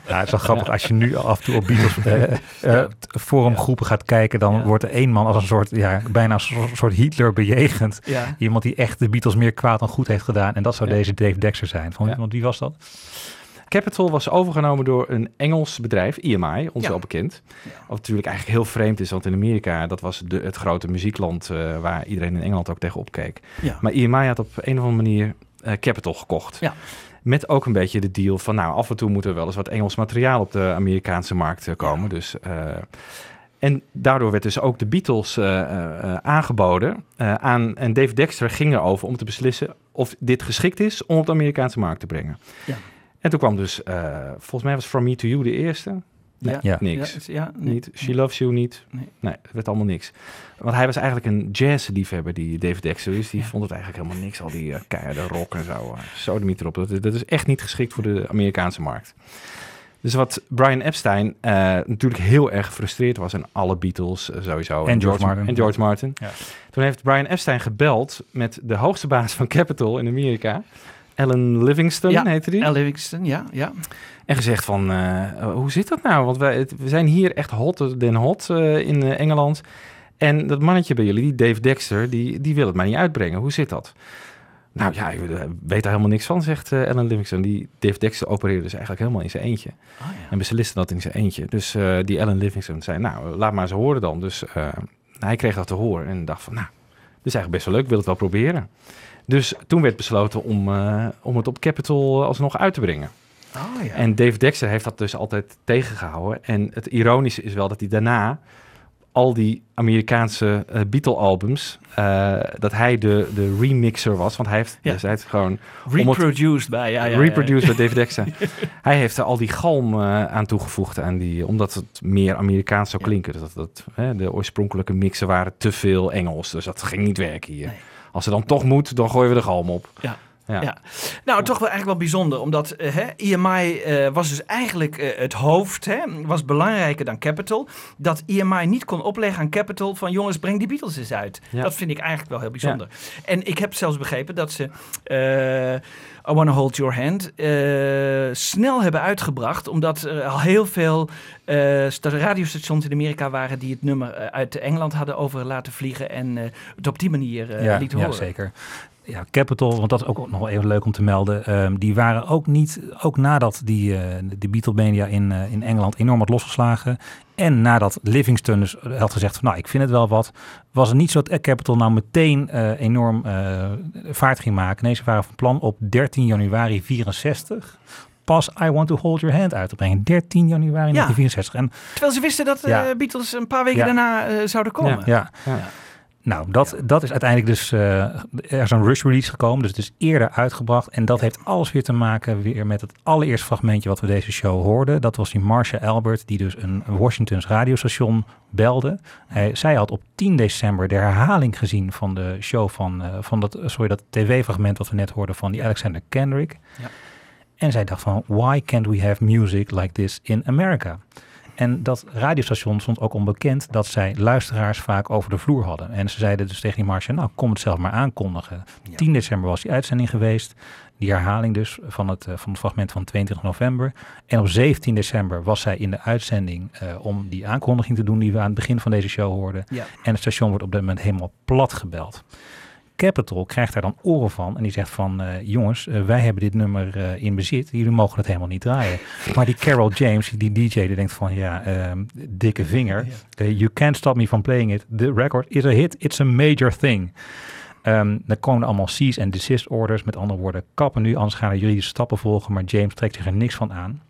Ja, het is wel grappig als je nu af en toe op Beatles eh, eh, forumgroepen gaat kijken, dan wordt er één man als een soort, ja, bijna een soort- soort Hitler bejegend. Ja. Iemand die echt de Beatles meer kwaad dan goed heeft gedaan. En dat zou Ja. deze Dave Dexter zijn. Van, Ja. Want wie was dat? Capital was overgenomen door een Engels bedrijf, EMI, ons Ja. wel bekend. Wat natuurlijk eigenlijk heel vreemd is, want in Amerika, dat was de, het grote muziekland eh, waar iedereen in Engeland ook tegen opkeek. Ja. Maar EMI had op een of andere manier eh, Capital gekocht. Ja. Met ook een beetje de deal van, nou, af en toe moet er wel eens wat Engels materiaal op de Amerikaanse markt eh, komen. Dus, en daardoor werd dus ook de Beatles aangeboden aan, en Dave Dexter ging erover om te beslissen of dit geschikt is om op de Amerikaanse markt te brengen. Ja. En toen kwam dus, eh, volgens mij was From Me To You de eerste. Nee, Ja. niks. Ja, nee. Niet. She Loves You niet. Nee. Nee, het werd allemaal niks. Want hij was eigenlijk een jazzliefhebber, die David Dexter is. Die vond het eigenlijk helemaal niks, al die uh, keiharde rock en zo. Zo de erop. Dat, dat is echt niet geschikt voor de Amerikaanse markt. Dus wat Brian Epstein eh, natuurlijk heel erg gefrustreerd was... en alle Beatles eh, sowieso. En George Martin. En George Martin. Ja. Toen heeft Brian Epstein gebeld met de hoogste baas van Capitol in Amerika... Alan Livingston Ja, heette die. Al Livingston, ja, ja. En gezegd van, eh, hoe zit dat nou? Want wij, het- we zijn hier echt hot den hot eh, in eh, Engeland. En dat mannetje bij jullie, die Dave Dexter, die, die wil het maar niet uitbrengen. Hoe zit dat? Nou ja, ik weet daar helemaal niks van, zegt Alan Livingston. Die Dave Dexter opereerde dus eigenlijk helemaal in zijn eentje. En besliste dat in zijn eentje. Dus die Alan Livingston zei, nou, laat maar eens horen dan. Dus hij kreeg dat te horen en dacht van, nou, dit is eigenlijk best wel leuk, ik wil het wel proberen. Dus toen werd besloten om, eh, om het op Capitol alsnog uit te brengen. Oh, ja. En Dave Dexter heeft dat dus altijd tegengehouden. En het ironische is wel dat hij daarna al die Amerikaanse eh, Beatle-albums, eh, dat hij de, de remixer was. Want hij heeft Ja. gewoon... het- Reproduced bij, ja, ja, ja. Reproduced bij Dave Dexter. hij heeft er al die galm eh, aan toegevoegd, aan die, omdat het meer Amerikaans zou klinken. Dus dat, dat, hè, de oorspronkelijke mixen waren te veel Engels, dus dat ging niet werken hier. Als er dan toch moet, dan gooien we de galm op. Ja. Ja. Ja. Nou, toch wel eigenlijk wel bijzonder, omdat eh, hè, EMI eh, was dus eigenlijk eh, het hoofd, hè, was belangrijker dan Capital. Dat EMI niet kon opleggen aan Capital van jongens, breng die Beatles eens uit. Ja. Dat vind ik eigenlijk wel heel bijzonder. En ik heb zelfs begrepen dat ze eh, I Wanna Hold Your Hand eh, snel hebben uitgebracht, omdat er al heel veel eh, sta- radiostations in Amerika waren die het nummer eh, uit Engeland hadden over laten vliegen en het op die manier ja, lieten ja, horen. zeker. Ja, Capital, want dat is ook nog wel even leuk om te melden. ehm, die waren ook niet, ook nadat die, eh die Beatlemania in, eh, in Engeland enorm had losgeslagen. En nadat Livingston dus had gezegd van nou, ik vind het wel wat. Was het niet zo dat Capital nou meteen eh, enorm eh, vaart ging maken. Nee, ze waren van plan op 13 januari 64 pas I Want To Hold Your Hand uit te brengen. 13 januari 1964. En Terwijl ze wisten dat de Ja. Beatles een paar weken Ja. daarna eh, zouden komen. Ja. Nou, dat, dat is uiteindelijk dus... eh, er is een rush release gekomen, dus het is eerder uitgebracht. En dat heeft alles weer te maken weer met het allereerste fragmentje wat we deze show hoorden. Dat was die Marcia Albert, die dus een Washingtons radiostation belde. Hij, zij had op 10 december de herhaling gezien van de show van, eh, van dat, sorry, dat tv-fragment wat we net hoorden van die Alexander Kendrick. Ja. En zij dacht van, why can't we have music like this in America? En dat radiostation stond ook onbekend dat zij luisteraars vaak over de vloer hadden. En ze zeiden dus tegen die Marcia, nou kom het zelf maar aankondigen. 10 december was die uitzending geweest. Die herhaling dus van het, eh, van het fragment van 22 november. En op 17 december was zij in de uitzending eh, om die aankondiging te doen die we aan het begin van deze show hoorden. Ja. En het station wordt op dat moment helemaal plat gebeld. Capital krijgt daar dan oren van en die zegt van eh, jongens, eh, wij hebben dit nummer eh, in bezit, jullie mogen het helemaal niet draaien. Maar die Carol James, die DJ, die denkt van ja, ehm, dikke vinger, you can't stop me from playing it. The record is a hit, it's a major thing. Dan komen er allemaal cease and desist orders, met andere woorden, kappen nu, anders gaan er juridische stappen volgen, maar James trekt zich er niks van aan.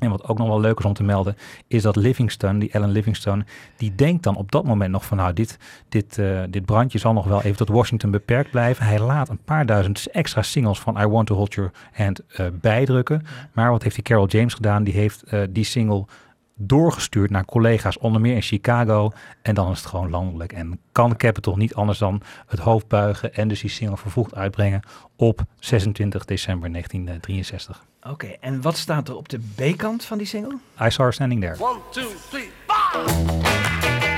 En wat ook nog wel leuk is om te melden, is dat Livingston, die Alan Livingston, die denkt dan op dat moment nog van nou, dit, dit, eh, dit brandje zal nog wel even tot Washington beperkt blijven. Hij laat een paar duizend extra singles van I Want To Hold Your Hand eh, bijdrukken. Maar wat heeft die Carol James gedaan? Die heeft eh, die single doorgestuurd naar collega's, onder meer in Chicago. En dan is het gewoon landelijk. En kan Capitol niet anders dan het hoofd buigen en dus die single vervroegd uitbrengen op 26 december 1963. Oké, en wat staat er op de B-kant van die single? I Saw Her Standing There. One, two, three, Well,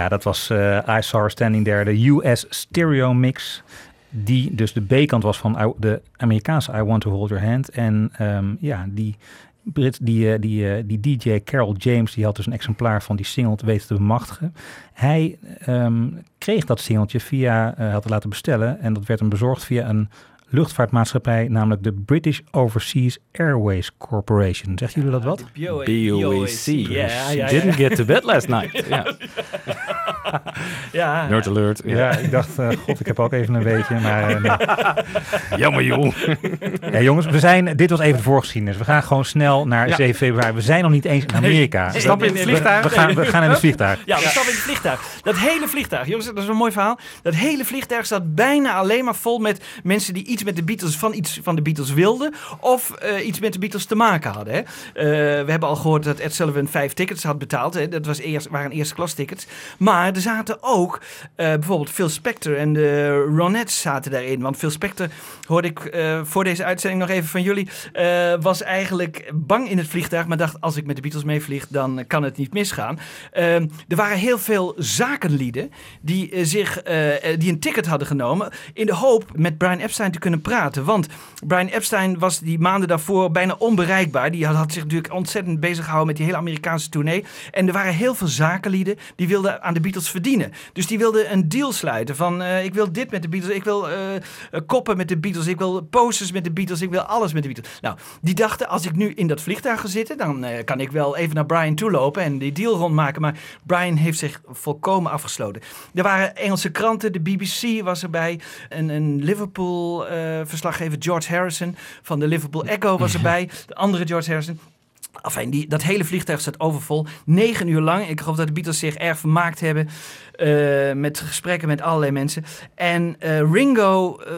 Ja, dat was eh, I Saw Standing There, de US Stereo Mix. Die dus de B-kant was van de Amerikaanse I Want To Hold Your Hand. En ehm, ja, die, Brit, die, eh, die, eh, die DJ Carol James, die had dus een exemplaar van die single te weten te bemachtigen. Hij ehm, kreeg dat singeltje via, eh had het laten bestellen. En dat werd hem bezorgd via een luchtvaartmaatschappij, namelijk de British Overseas Airways Corporation. Zeggen jullie dat wat? BOAC. Ja, ja, ja. Didn't get to bed last night. Ja. Ja. Nerd alert. Ja, ik dacht, eh, god, ik heb ook even een weetje, maar... eh, nee. Jammer, joh. Ja, jongens, we zijn, dit was even de voorgeschiedenis. We gaan gewoon snel naar Ja. 7 februari. We zijn nog niet eens in Amerika. Nee, stap in het We- vliegtuig. We, gaan, we gaan in het vliegtuig. Ja, we stappen in het vliegtuig. Dat hele vliegtuig, jongens, dat is een mooi verhaal. Dat hele vliegtuig staat bijna alleen maar vol met mensen die iets met de Beatles, van iets van de Beatles wilden. Of eh, iets met de Beatles te maken hadden. Hè. Eh, we hebben al gehoord dat Ed Sullivan vijf tickets had betaald. Hè. Dat was eerst, waren eerste klas tickets. Maar er zaten ook eh, bijvoorbeeld Phil Spector en de Ronettes zaten daarin. Want Phil Spector, hoorde ik voor deze uitzending nog even van jullie, was eigenlijk bang in het vliegtuig. Maar dacht, als ik met de Beatles meevlieg, dan kan het niet misgaan. Er waren heel veel zakenlieden die, zich, die een ticket hadden genomen. In de hoop met Brian Epstein te kunnen praten. Want Brian Epstein was die maanden daarvoor bijna onbereikbaar. Die had, zich natuurlijk ontzettend bezig gehouden met die hele Amerikaanse tournee. En er waren heel veel zakenlieden die wilden aan de Beatles verdienen. Dus die wilden een deal sluiten van eh, ik wil dit met de Beatles, ik wil eh, koppen met de Beatles, ik wil posters met de Beatles, ik wil alles met de Beatles. Nou, die dachten als ik nu in dat vliegtuig ga zitten, dan eh, kan ik wel even naar Brian toe lopen en die deal rondmaken. Maar Brian heeft zich volkomen afgesloten. Er waren Engelse kranten, de BBC was erbij, een, een Liverpool verslaggever George Harrison van de Liverpool Echo was erbij, de andere George Harrison. Enfin, die, dat hele vliegtuig staat overvol. Negen uur lang. Ik geloof dat de Beatles zich erg vermaakt hebben. Eh, met gesprekken met allerlei mensen. En eh, Ringo eh,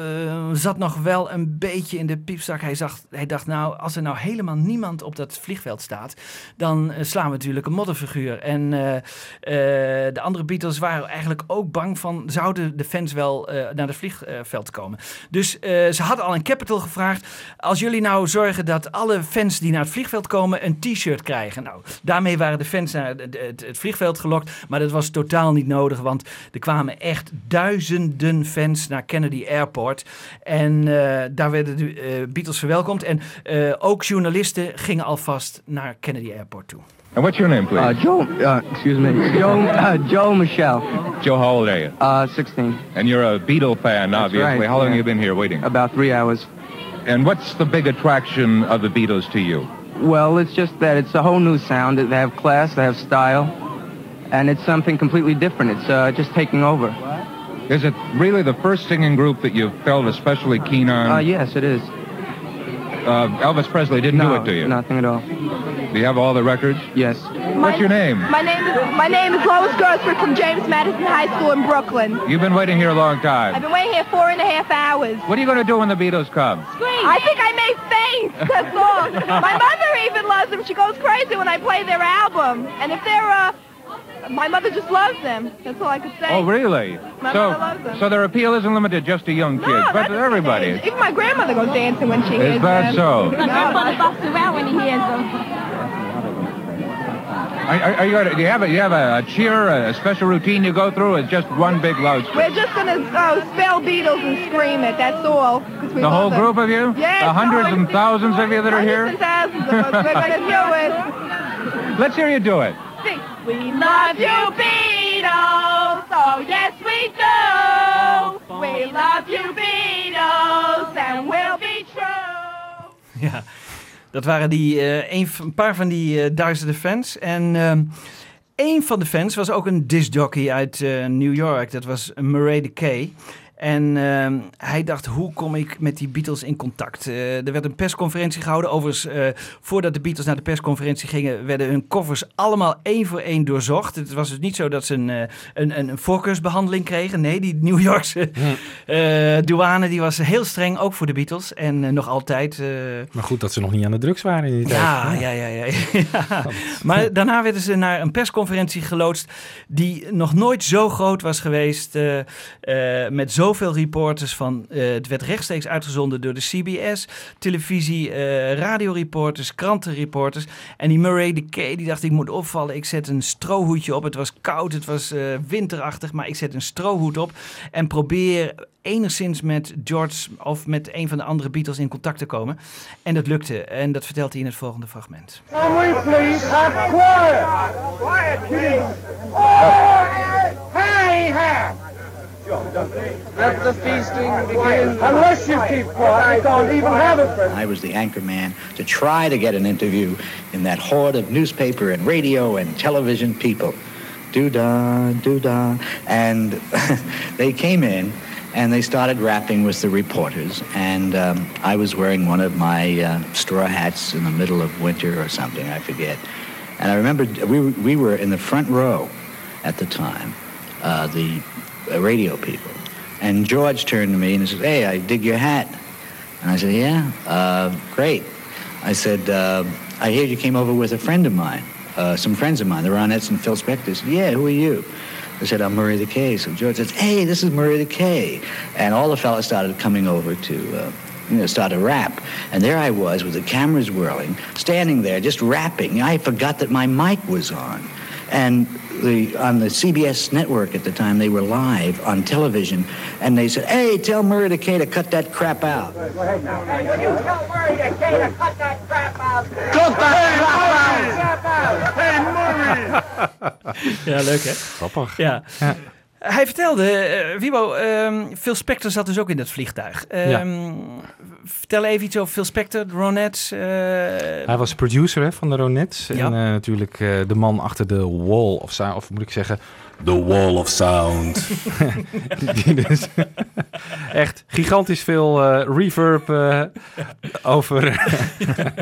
zat nog wel een beetje in de piepzak. Hij, zag, hij dacht, nou, als er nou helemaal niemand op dat vliegveld staat, dan slaan we natuurlijk een modderfiguur. En de andere Beatles waren eigenlijk ook bang van, zouden de fans wel naar het vliegveld komen? Dus ze hadden al een capital gevraagd. Als jullie nou zorgen dat alle fans die naar het vliegveld komen een t-shirt krijgen. Nou, daarmee waren de fans naar het, het vliegveld gelokt. Maar dat was totaal niet nodig, want er kwamen echt duizenden fans naar Kennedy Airport. En eh, daar werden de eh, Beatles verwelkomd. En eh, ook journalisten gingen alvast naar Kennedy Airport toe. And what's your name, please? Uh, Joe, uh, excuse me, Joe, uh, Joe Michelle. Joe, how old are you? Uh, 16. And you're a Beatle fan, That's obviously. right, how long yeah. have you been here waiting? About three hours. And what's the big attraction of the Beatles to you? Well, it's just that it's a whole new sound. They have class, they have style, and it's something completely different. It's uh, just taking over. Is it really the first singing group that you've felt especially keen on? Uh, yes, it is. Uh, Elvis Presley didn't no, do it to you? nothing at all. Do you have all the records? Yes. What's your name? My name is my name is Lois Grossford from James Madison High School in Brooklyn. You've been waiting here a long time. I've been waiting here four and a half hours. What are you going to do when the Beatles come? I think I may faint. That's all. my mother even loves them. She goes crazy when I play their album. And if they're uh, my mother just loves them. That's all I could say. Oh, really? My so, mother loves them. so their appeal isn't limited just to young kids, No, but that's to everybody. Even my grandmother goes dancing when she Is hears that them. so? My grandfather busts around when he hears them. Are, are, are you do you have a, you have a, a cheer, a special routine you go through? It's just one big loudspeaker. We're just gonna uh, spell Beatles and scream it. That's all. we The whole them. group of you? Yes. The hundreds and thousands of you that are Hundreds here? and thousands of us. We're gonna do it. Let's hear you do it. We love you, Beatles. Oh, yes, we do. We love you, Beatles, and we'll be true. Ja, dat waren die, eh, een, paar van die eh, duizenden fans. En ehm een van de fans was ook een discjockey uit eh, New York. Dat was Murray de Kay. En ehm, hij dacht, hoe kom ik met die Beatles in contact? Eh, er werd een persconferentie gehouden. Overigens, eh, voordat de Beatles naar de persconferentie gingen... werden hun koffers allemaal één voor één doorzocht. Het was dus niet zo dat ze een, eh, een, een, voorkeursbehandeling kregen. Nee, die New Yorkse douane die was heel streng, ook voor de Beatles. En nog altijd... Maar goed dat ze nog niet aan de drugs waren in die tijd. ja, ja, ja, ja. ja. Maar daarna werden ze naar een persconferentie geloodst die nog nooit zo groot was geweest, met zoveel zoveel reporters van. eh, het werd rechtstreeks uitgezonden door de CBS, televisie, eh radioreporters, krantenreporters. En die Murray de Kay die dacht: ik moet opvallen. Ik zet een strohoedje op. Het was koud, het was eh, winterachtig, maar ik zet een strohoed op en probeer enigszins met George of met een van de andere Beatles in contact te komen. En dat lukte. En dat vertelt hij in het volgende fragment. Can we please have quiet? Quiet, please. Oh, hey. Let the feasting begin. Unless you keep quiet, we don't even have it. I was the anchor man to try to get an interview in that horde of newspaper and radio and television people. Do da, do da. And they came in and they started rapping with the reporters. And um, I was wearing one of my uh, straw hats in the middle of winter or something, I forget. And I remember we, were- we were in the front row at the time, uh, the radio people. And George turned to me and he said, hey, I dig your hat. And I said, yeah, uh, great. I said, uh, I hear you came over with a friend of mine, uh, some friends of mine, the Ronettes and Phil Spector. Said, yeah, who are you? I said, I'm Murray the K. So George says, hey, this is Murray the K. And all the fellas started coming over to, uh, you know, start to rap. And there I was with the cameras whirling, standing there just rapping. I forgot that my mic was on. And the, on the CBS network at the time, they were live on television. And they said, hey, tell Murray K to cut that crap out. You tell Murray K to cut that crap out. Cut that crap out. Hey, Murray. Ja, leuk hè? Grappig. Ja. Hij vertelde, eh Wibo, ehm, Phil Spector zat dus ook in dat vliegtuig. Ehm, Vertel even iets over Phil Spector, de Ronettes. eh, Hij was producer hè, van de Ronettes. Ja. En eh, natuurlijk eh, de man achter de Wall of Sound. Of moet ik zeggen, The Wall of Sound. Die dus echt gigantisch veel reverb over,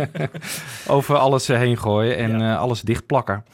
over alles heen gooien. En eh, alles dichtplakken.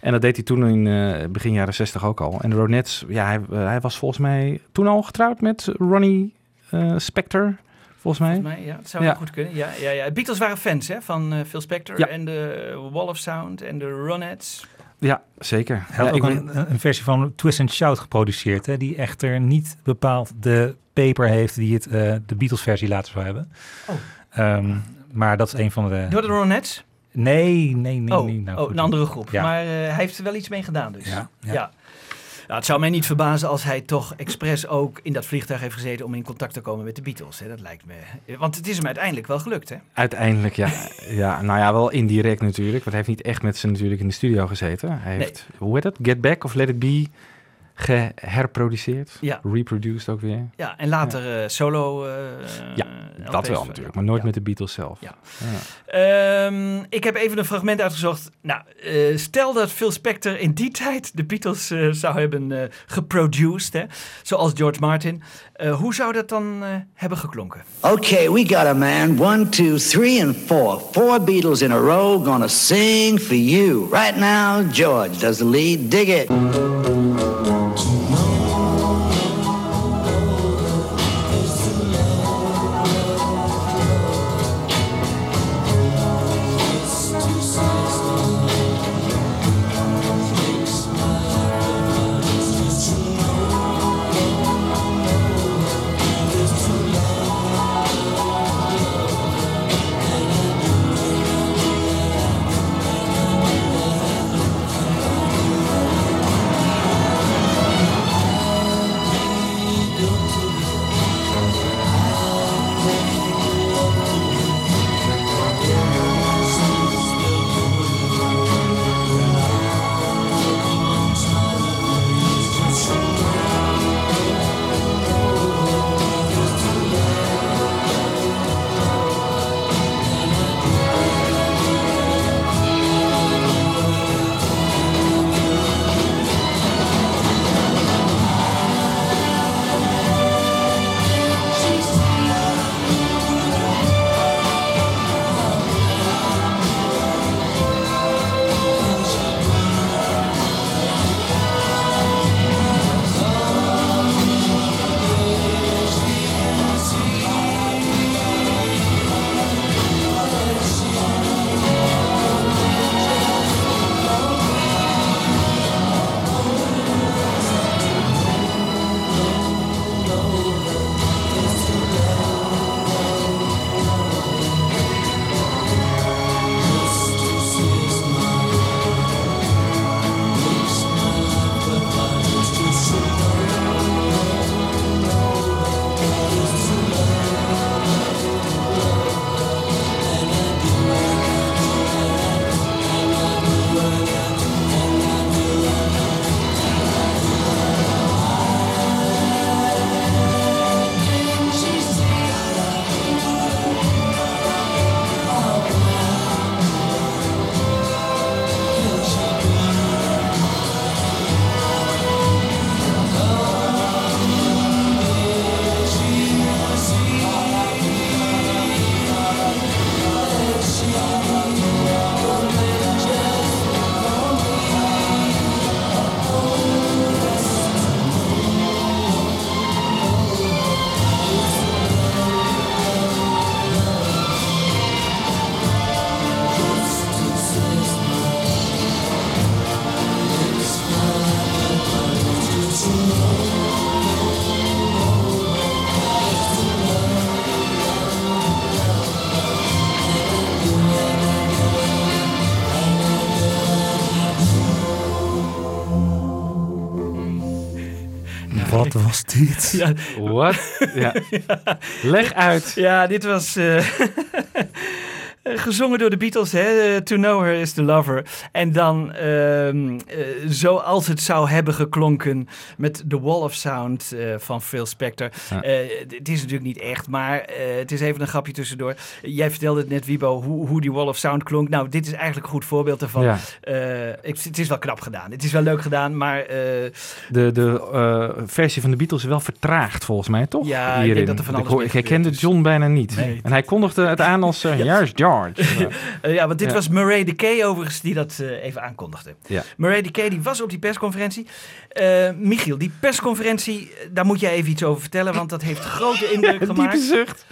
En dat deed hij toen in begin jaren 60 ook al. En de Ronettes, ja, hij, hij was volgens mij toen al getrouwd met Ronnie eh, Spector. Volgens mij. Volgens mij, ja, het zou Ja. goed kunnen. Ja, ja, ja. De Beatles waren fans hè, van eh, Phil Spector Ja. en de Wall of Sound en de Ronettes. Ja, zeker. Hij had ook ik een, een versie van Twist and Shout geproduceerd, hè, die echter niet bepaald de paper heeft die het eh, de Beatles-versie later zou hebben. Oh. Ehm, maar dat is een van de. Door de Ronettes? Nee, nee, nee. oh, nee nou, oh goed. een andere groep. Ja. Maar eh, hij heeft er wel iets mee gedaan dus. Ja, ja. ja. Nou, het zou mij niet verbazen als hij toch expres ook in dat vliegtuig heeft gezeten om in contact te komen met de Beatles. Hè. Dat lijkt me. Want het is hem uiteindelijk wel gelukt, hè? Uiteindelijk, ja. ja. Nou ja, wel indirect natuurlijk. Want hij heeft niet echt met ze natuurlijk in de studio gezeten. Hij Nee. heeft, hoe heet het? Get Back of Let It Be geherproduceerd. Ja. Reproduced ook weer. Ja, en later eh, solo. eh, Ja, dat wel natuurlijk. Maar nooit met de Beatles zelf. Ja. Ja. Ehm, ik heb even een fragment uitgezocht. Nou, eh, stel dat Phil Spector in die tijd de Beatles zou hebben geproduced, hè, zoals George Martin. Eh, hoe zou dat dan eh, hebben geklonken? Okay, we got a man. One, two, three, and four. Four Beatles in a row gonna sing for you. Right now, George does the lead. Dig it. Ja. What? Ja. Leg uit. Ja, dit was eh, gezongen door de Beatles. Hè? Eh, to know her is the lover. En dan ehm, eh, zoals het zou hebben geklonken met The Wall of Sound eh, van Phil Spector. Ja. Eh, het is natuurlijk niet echt, maar eh, het is even een grapje tussendoor. Jij vertelde het net, Wibo, hoe, hoe die Wall of Sound klonk. Nou, dit is eigenlijk een goed voorbeeld daarvan. Ja. Eh, ik, het is wel knap gedaan. Het is wel leuk gedaan, maar... eh, De, de eh, versie van de Beatles is wel vertraagd volgens mij, toch? Ja, ik denk Hierin. dat er van alles Ik herkende John bijna niet. Nee. En hij kondigde het aan als... eh ja, is George. Eh, ja, want dit Ja. was Murray de Kay overigens die dat eh, even aankondigde. Ja. Murray de Kay die was op die persconferentie. Eh, Michiel, die persconferentie, daar moet jij even iets over vertellen, want dat heeft grote indruk Een gemaakt. diepe zucht.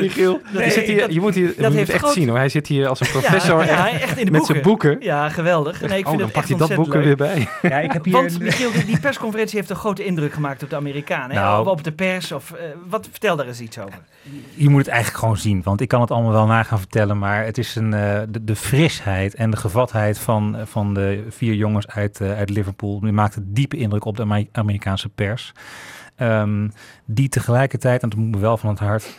Michiel, dat- je, zit hier, dat- je moet hier dat heeft het echt groot- zien hoor. Hij zit hier als een professor Ja, ja, echt, echt in de met zijn boeken. Ja, geweldig. Nee, ik oh, vind dan het pakt hij echt dat ontzettend boeken weer leuk. bij. Ja, ik heb hier... Want Michiel, die, die persconferentie heeft een grote indruk gemaakt op de Amerikanen. hè? Nou. Of op de pers. Of, eh, wat, vertel daar eens iets over. Je moet het eigenlijk gewoon zien, want ik kan het allemaal wel na gaan vertellen, maar het is een, eh, de, frisheid en de gevatheid van, van de vier jongens uit, eh, uit Liverpool, die maakte diepe indruk op de Amer- Amerikaanse pers. Ehm, die tegelijkertijd, en dat moet me wel van het hart,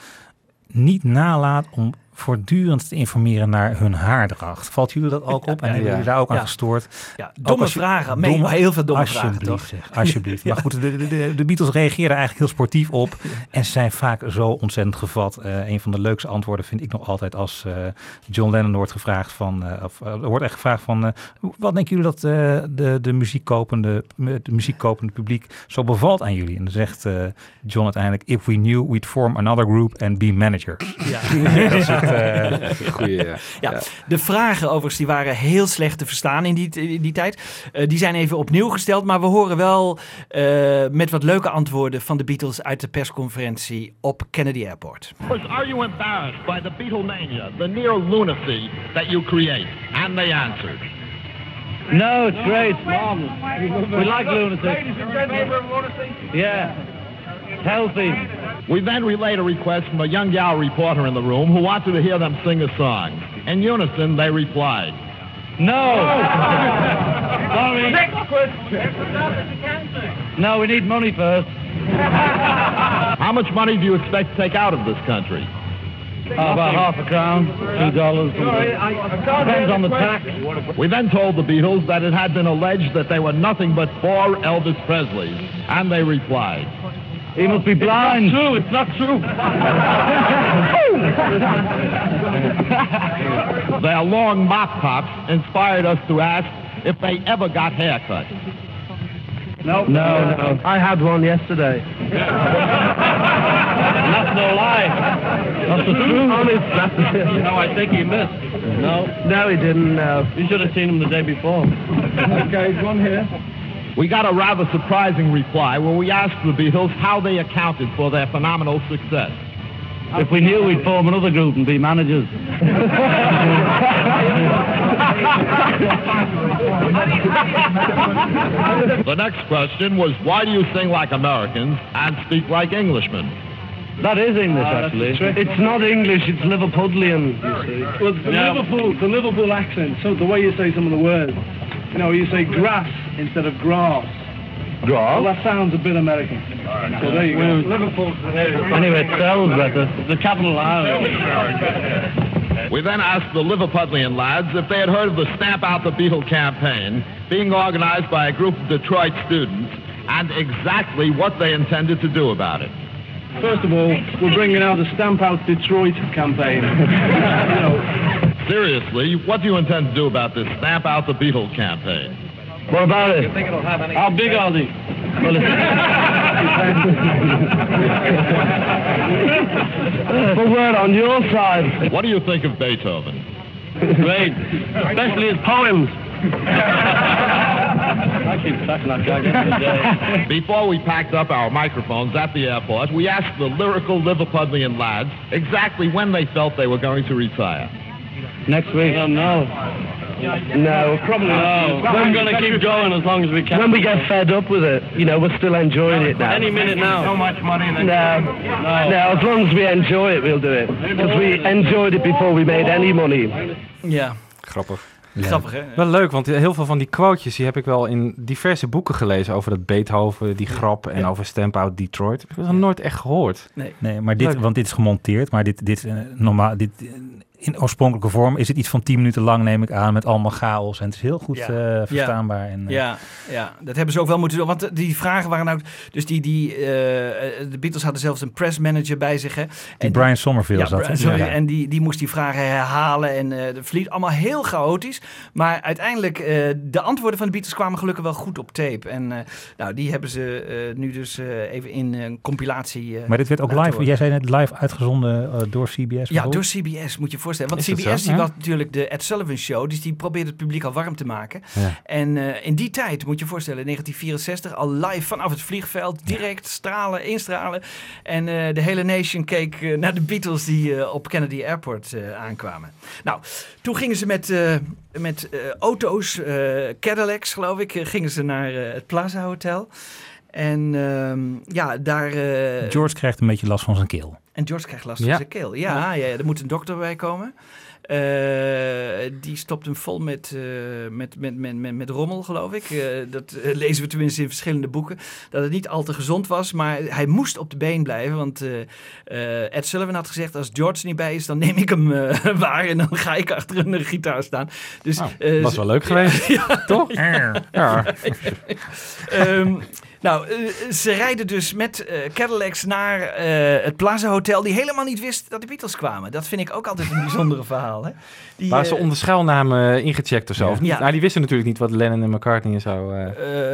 niet nalaat om voortdurend te informeren naar hun haardracht. Valt jullie dat ook op? En hebben jullie daar ook aan gestoord? Ja, domme je- vragen. Heel veel domme vragen, Alsjeblieft, toch? zeg, alsjeblieft. Ja. Maar goed, de, de, de, de Beatles reageren eigenlijk heel sportief op. En ze zijn vaak zo ontzettend gevat. Eh, een van de leukste antwoorden vind ik nog altijd als eh, John Lennon wordt gevraagd van... eh, of, wordt echt gevraagd van... wat denken jullie dat de, de, muziekkopende, de muziekkopende publiek zo bevalt aan jullie? En dan zegt John uiteindelijk... If we knew, we'd form another group and be managers. Ja. dat is het, eh, Goeie, ja. Ja, de vragen overigens die waren heel slecht te verstaan in die, in die tijd. Eh, die zijn even opnieuw gesteld, maar we horen wel eh, met wat leuke antwoorden van de Beatles uit de persconferentie op Kennedy Airport. Are you embarrassed by the Beatlemania, the near lunacy that you create? And they answered. No, it's great. We like lunacy. Yeah. Healthy. We then relayed a request from a young gal reporter in the room who wanted to hear them sing a song. In unison, they replied. No. Sorry. Next question. No, we need money first. How much money do you expect to take out of this country? Uh, about half a crown, two dollars. Depends on the tax. We then told the Beatles that it had been alleged that they were nothing but four Elvis Presleys, and they replied. He must be blind. It's not true. It's not true. Their long mop tops inspired us to ask if they ever got haircuts. No, no, no. I had one yesterday. That's no lie. That's the truth. Honest. no, I think he missed. No. No, he didn't. No. You should have seen him the day before. okay, one here. We got a rather surprising reply when we asked the Beatles how they accounted for their phenomenal success. If we knew, we'd form another group and be managers. The next question was why do you sing like Americans and speak like Englishmen? That is English, ah, that's actually. It's not English, it's Liverpudlian, you see. Well, the Yeah. Liverpool, the Liverpool accent. So the way you say some of the words, you know, you say grass instead of grass. Grass? Well, that sounds a bit American. So there you go. Liverpool. Anyway, it sells better. The capital island. We then asked the Liverpudlian lads if they had heard of the Stamp Out the Beetle campaign being organized by a group of Detroit students and exactly what they intended to do about it. First of all, we're bringing out the Stamp Out Detroit campaign. you know, Seriously, what do you intend to do about this Snap Out the Beetle campaign? What about it? How big are they? Well, but we're on your side. What do you think of Beethoven? Great. Especially his poems. I keep tracking that guy. Before we packed up our microphones at the airport, we asked the lyrical Liverpudlian lads exactly when they felt they were going to retire. Next week? Oh, no. No, probably not. We're going to keep going as long as we can. When we get fed up with it, you know, we're still enjoying it now. Any minute now. So much money. No, no, as long as we enjoy it, we'll do it. Because we enjoyed it before we made any money. Ja. Grappig. Grappig, hè? Wel leuk, want heel veel van die quotejes die heb ik wel in diverse boeken gelezen over dat Beethoven, die grap en over Stamp Out Detroit. Heb ik nog nooit echt gehoord. Nee. Nee, maar dit, Leuk. want dit is gemonteerd, maar dit, dit, eh, normaal, dit, in oorspronkelijke vorm is het iets van 10 minuten lang, neem ik aan, met allemaal chaos. En het is heel goed Ja. eh, Ja. verstaanbaar. En, eh, Ja, ja, dat hebben ze ook wel moeten doen. Want die vragen waren nou... Dus die, die, eh, de Beatles hadden zelfs een pressmanager bij zich. Hè? Die Brian Somerville ja, zat. Ja. En die, die moest die vragen herhalen. En eh het verliep allemaal heel chaotisch. Maar uiteindelijk, eh, de antwoorden van de Beatles kwamen gelukkig wel goed op tape. En eh, nou, die hebben ze eh, nu dus eh, even in een compilatie eh, Maar dit werd ook live, horen. jij zei net live uitgezonden eh, door CBS Ja, door CBS moet je je voorstellen. Want Is CBS zo? die was natuurlijk de Ed Sullivan Show. Dus die probeerde het publiek al warm te maken. Ja. En eh, in die tijd, moet je je voorstellen, in 1964, al live vanaf het vliegveld. Direct stralen, instralen. En eh, de hele nation keek eh, naar de Beatles die op Kennedy Airport aankwamen. Nou, toen gingen ze met, met auto's, Cadillacs geloof ik, gingen ze naar het Plaza Hotel. En ehm, ja, daar... George krijgt een beetje last van zijn keel. En George krijgt last Ja. van zijn keel. Ja, ja. er moet een dokter bij komen. Eh, die stopt hem vol met, eh, met, met, met, met, met rommel, geloof ik. Eh, dat lezen we tenminste in verschillende boeken. Dat het niet al te gezond was, maar hij moest op de been blijven. Want eh, eh, Ed Sullivan had gezegd, als George er niet bij is, dan neem ik hem waar. En dan ga ik achter een gitaar staan. Dus, eh, was wel leuk geweest, toch? Ja. Ehm, nou, eh, ze rijden dus met eh, Cadillacs naar eh, het Plaza Hotel, die helemaal niet wist dat de Beatles kwamen. Dat vind ik ook altijd een bijzondere verhaal. Hè? Die, Waren ze onder schuilnamen ingecheckt of zo? Ja. Nou, die wisten natuurlijk niet wat Lennon en McCartney en zo,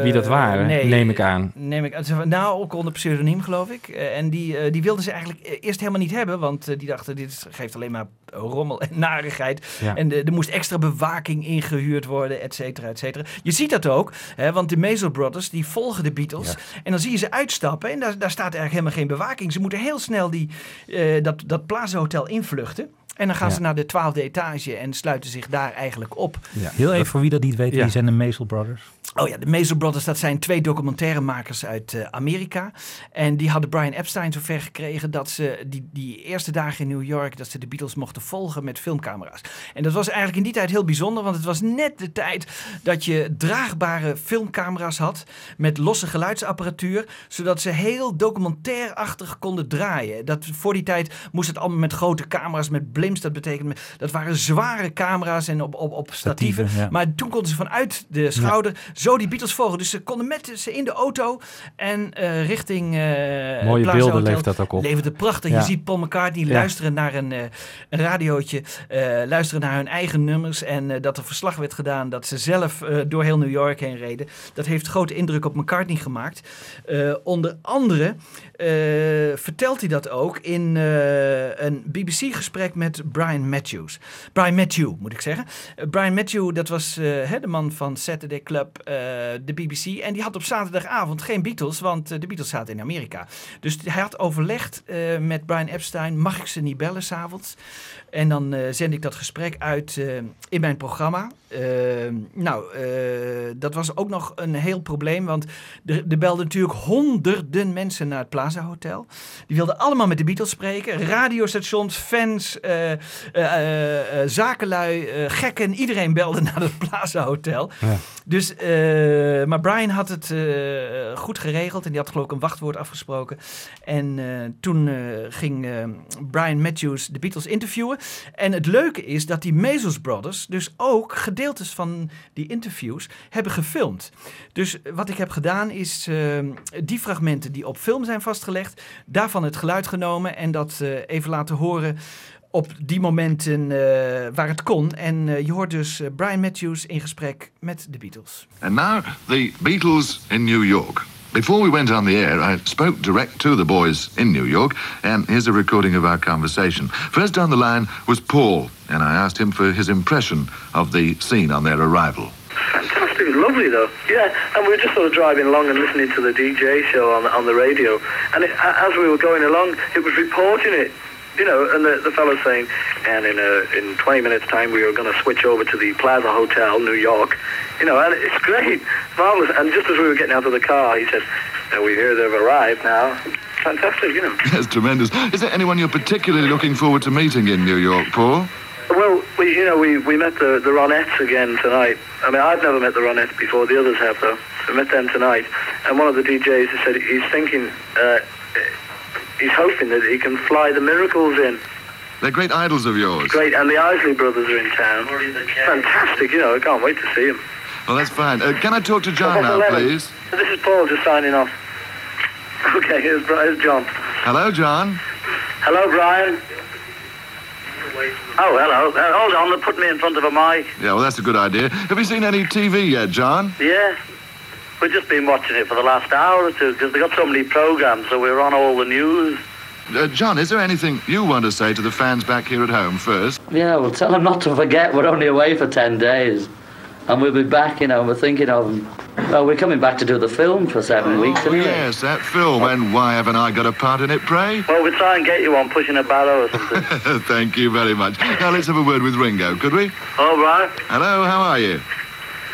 wie dat waren, nee. neem ik aan. Neem ik aan. Nou, ook onder pseudoniem, geloof ik. En die, die wilden ze eigenlijk eerst helemaal niet hebben, want die dachten, dit geeft alleen maar rommel en narigheid. Ja. En er moest extra bewaking ingehuurd worden, et cetera, et cetera. Je ziet dat ook, hè, want de Maisel Brothers, die volgen de Beatles. En dan zie je ze uitstappen en daar, daar staat eigenlijk helemaal geen bewaking. Ze moeten heel snel die, eh, dat, dat Plaza Hotel invluchten. En dan gaan Ja. ze naar de twaalfde etage en sluiten zich daar eigenlijk op. Heel even voor wie dat niet weet, Ja. wie zijn de Maisel Brothers? Oh ja, de Maisel Brothers, dat zijn twee documentairemakers uit eh, Amerika. En die hadden Brian Epstein zover gekregen dat ze die, die eerste dagen in New York, dat ze de Beatles mochten volgen met filmcamera's. En dat was eigenlijk in die tijd heel bijzonder, want het was net de tijd dat je draagbare filmcamera's had met losse geluidsapparatuur, zodat ze heel documentairachtig konden draaien. Dat, voor die tijd moest het allemaal met grote camera's, met Dat betekende, dat waren zware camera's en op, op, op statieven. Statieven, ja. Maar toen konden ze vanuit de schouder zo die Beatles volgen. Dus ze konden met ze in de auto en eh, richting het Mooie Plaza beelden Hotel. levert dat ook op. Levert het prachtig. Ja. Je ziet Paul McCartney luisteren naar een, eh, een radiootje. luisteren naar hun eigen nummers. En dat er verslag werd gedaan dat ze zelf door heel New York heen reden. Dat heeft grote indruk op McCartney gemaakt. Onder andere vertelt hij dat ook in een BBC-gesprek met Brian Matthews. Brian Matthew, moet ik zeggen. Eh, Brian Matthew, dat was eh, hè, de man van Saturday Club, eh, de BBC. En die had op zaterdagavond geen Beatles, want de Beatles zaten in Amerika. Dus hij had overlegd met Brian Epstein, mag ik ze niet bellen s'avonds? En dan eh, zend ik dat gesprek uit eh, in mijn programma. Eh, nou, eh, dat was ook nog een heel probleem, want er, er belden natuurlijk honderden mensen naar het Plaza Hotel. Die wilden allemaal met de Beatles spreken. Radiostations, fans, zakenlui, gekken. Iedereen belde naar het Plaza Hotel. Ja. Dus, maar Brian had het goed geregeld en die had geloof ik een wachtwoord afgesproken. En toen ging Brian Matthews de Beatles interviewen. En het leuke is dat die Maisels Brothers dus ook gedeeltes van die interviews hebben gefilmd. Dus wat ik heb gedaan is eh, die fragmenten die op film zijn vastgelegd, daarvan het geluid genomen en dat eh, even laten horen op die momenten eh, waar het kon. En eh, je hoort dus Brian Matthews in gesprek met de Beatles. And now, the Beatles in New York. Before we went on the air, I spoke direct to the boys in New York, and here's a recording of our conversation. First down the line was Paul, and I asked him for his impression of the scene on their arrival. Fantastic, lovely though. Yeah, and we were just sort of driving along and listening to the DJ show on on the radio, and it, as we were going along, it was reporting it. You know, and the, the fellow saying, and in uh, in 20 minutes' time we are going to switch over to the Plaza Hotel, New York. You know, and it's great, marvelous. And just as we were getting out of the car, he said, "Now we hear they've arrived now." Fantastic, you know. Yes, tremendous. Is there anyone you're particularly looking forward to meeting in New York, Paul? Well, we you know, we, we met the, the Ronettes again tonight. I mean, I've never met the Ronettes before. The others have, though. So we met them tonight. And one of the DJs said he's thinking, uh, he's hoping that he can fly the Miracles in. They're great idols of yours. Great, and the Isley brothers are in town. Fantastic, you know, I can't wait to see them. Well, that's fine. Uh, can I talk to John now, please? This is Paul just signing off. Okay, here's, here's John. Hello, John. Hello, Brian. Oh, hello. Uh, hold on, they put me in front of a mic. Yeah, well, that's a good idea. Have you seen any TV yet, John? Yeah. We've just been watching it for the last hour or two because they've got so many programs, so we're on all the news. Uh, John, is there anything you want to say to the fans back here at home first? Yeah, well, tell them not to forget we're only away for 10 days. And we'll be back, you know, we're thinking of... Well, we're coming back to do the film for seven weeks, Oh, anyway. yes, that film. And why haven't I got a part in it, pray? Well, we'll try and get you one pushing a barrow or something. Thank you very much. Now, let's have a word with Ringo, could we? all right. Hello, how are you?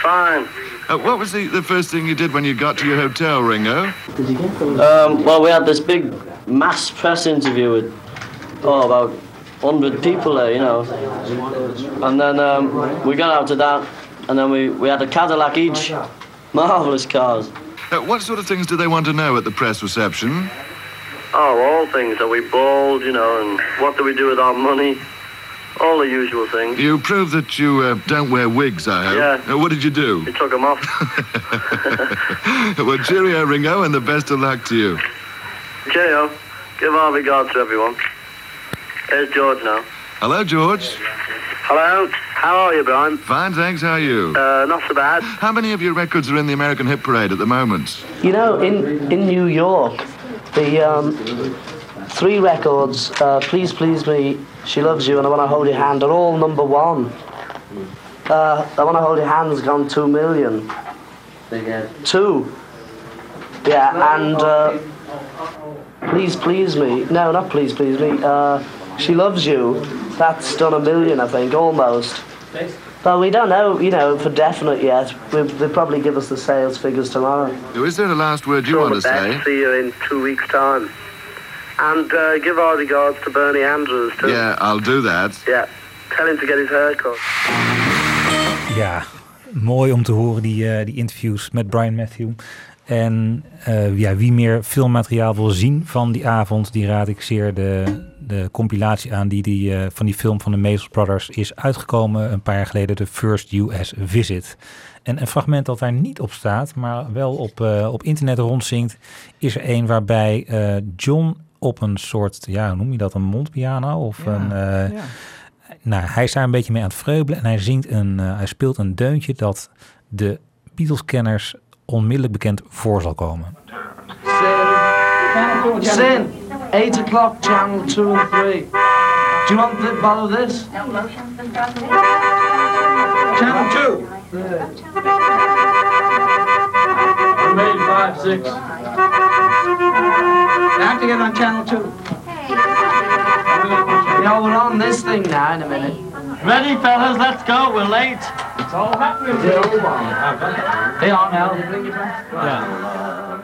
Fine. Uh, what was the, the first thing you did when you got to your hotel, Ringo? Um, well, we had this big mass press interview with, oh, about 100 people there, you know. And then um, we got out of that, and then we, we had a Cadillac each. Marvellous cars. Uh, what sort of things do they want to know at the press reception? Oh, all things. Are we bald, you know, and what do we do with our money? All the usual things. You proved that you uh, don't wear wigs, I hope. Yeah. Uh, what did you do? We took them off. well, cheerio, Ringo, and the best of luck to you. Cheerio. Give our regards to everyone. Here's George now. Hello, George. Hello. How are you, Brian? Fine, thanks. How are you? Uh, not so bad. How many of your records are in the American Hit Parade at the moment? You know, in, in New York, the um, three records, uh, Please Please Me, She Loves You, and I Want to Hold Your Hand, They're all number one. Uh, I Want to Hold Your Hand's gone two million. Two. Yeah, and uh, Please Please Me, no, not Please Please Me, uh, She Loves You, that's done a million, I think, almost. But we don't know, you know, for definite yet. We, they'll probably give us the sales figures tomorrow. Is there a last word you Sure, want to but say? back. See you in two weeks' time. And uh, give our regards to Bernie Andrews, too. Yeah, I'll do that. Yeah. Tell him to get his hair cut. Ja, mooi om te horen die, eh, die interviews met Brian Matthew. En eh, ja, wie meer filmmateriaal wil zien van die avond, die raad ik zeer de, de compilatie aan die, die eh, van die film van de Mason Brothers is uitgekomen een paar jaar geleden, de First US Visit. En een fragment dat daar niet op staat, maar wel op, eh, op internet rondzinkt, is er een waarbij eh, John op een soort, ja, hoe noem je dat, een mondpiano of een... eh, ja. nou, hij is daar een beetje mee aan het vreubelen en hij zingt een, eh, hij speelt een deuntje dat de Beatles-kenners onmiddellijk bekend voor zal komen. Sin, 8 o'clock, channel 2 and 3. Do you want to follow this? Channel 2. Grade 5, 6. You have to get on channel 2. Yeah, we're on this thing now in a minute. Ready, fellas, let's go. We're late. It's all happening. Hey, on now.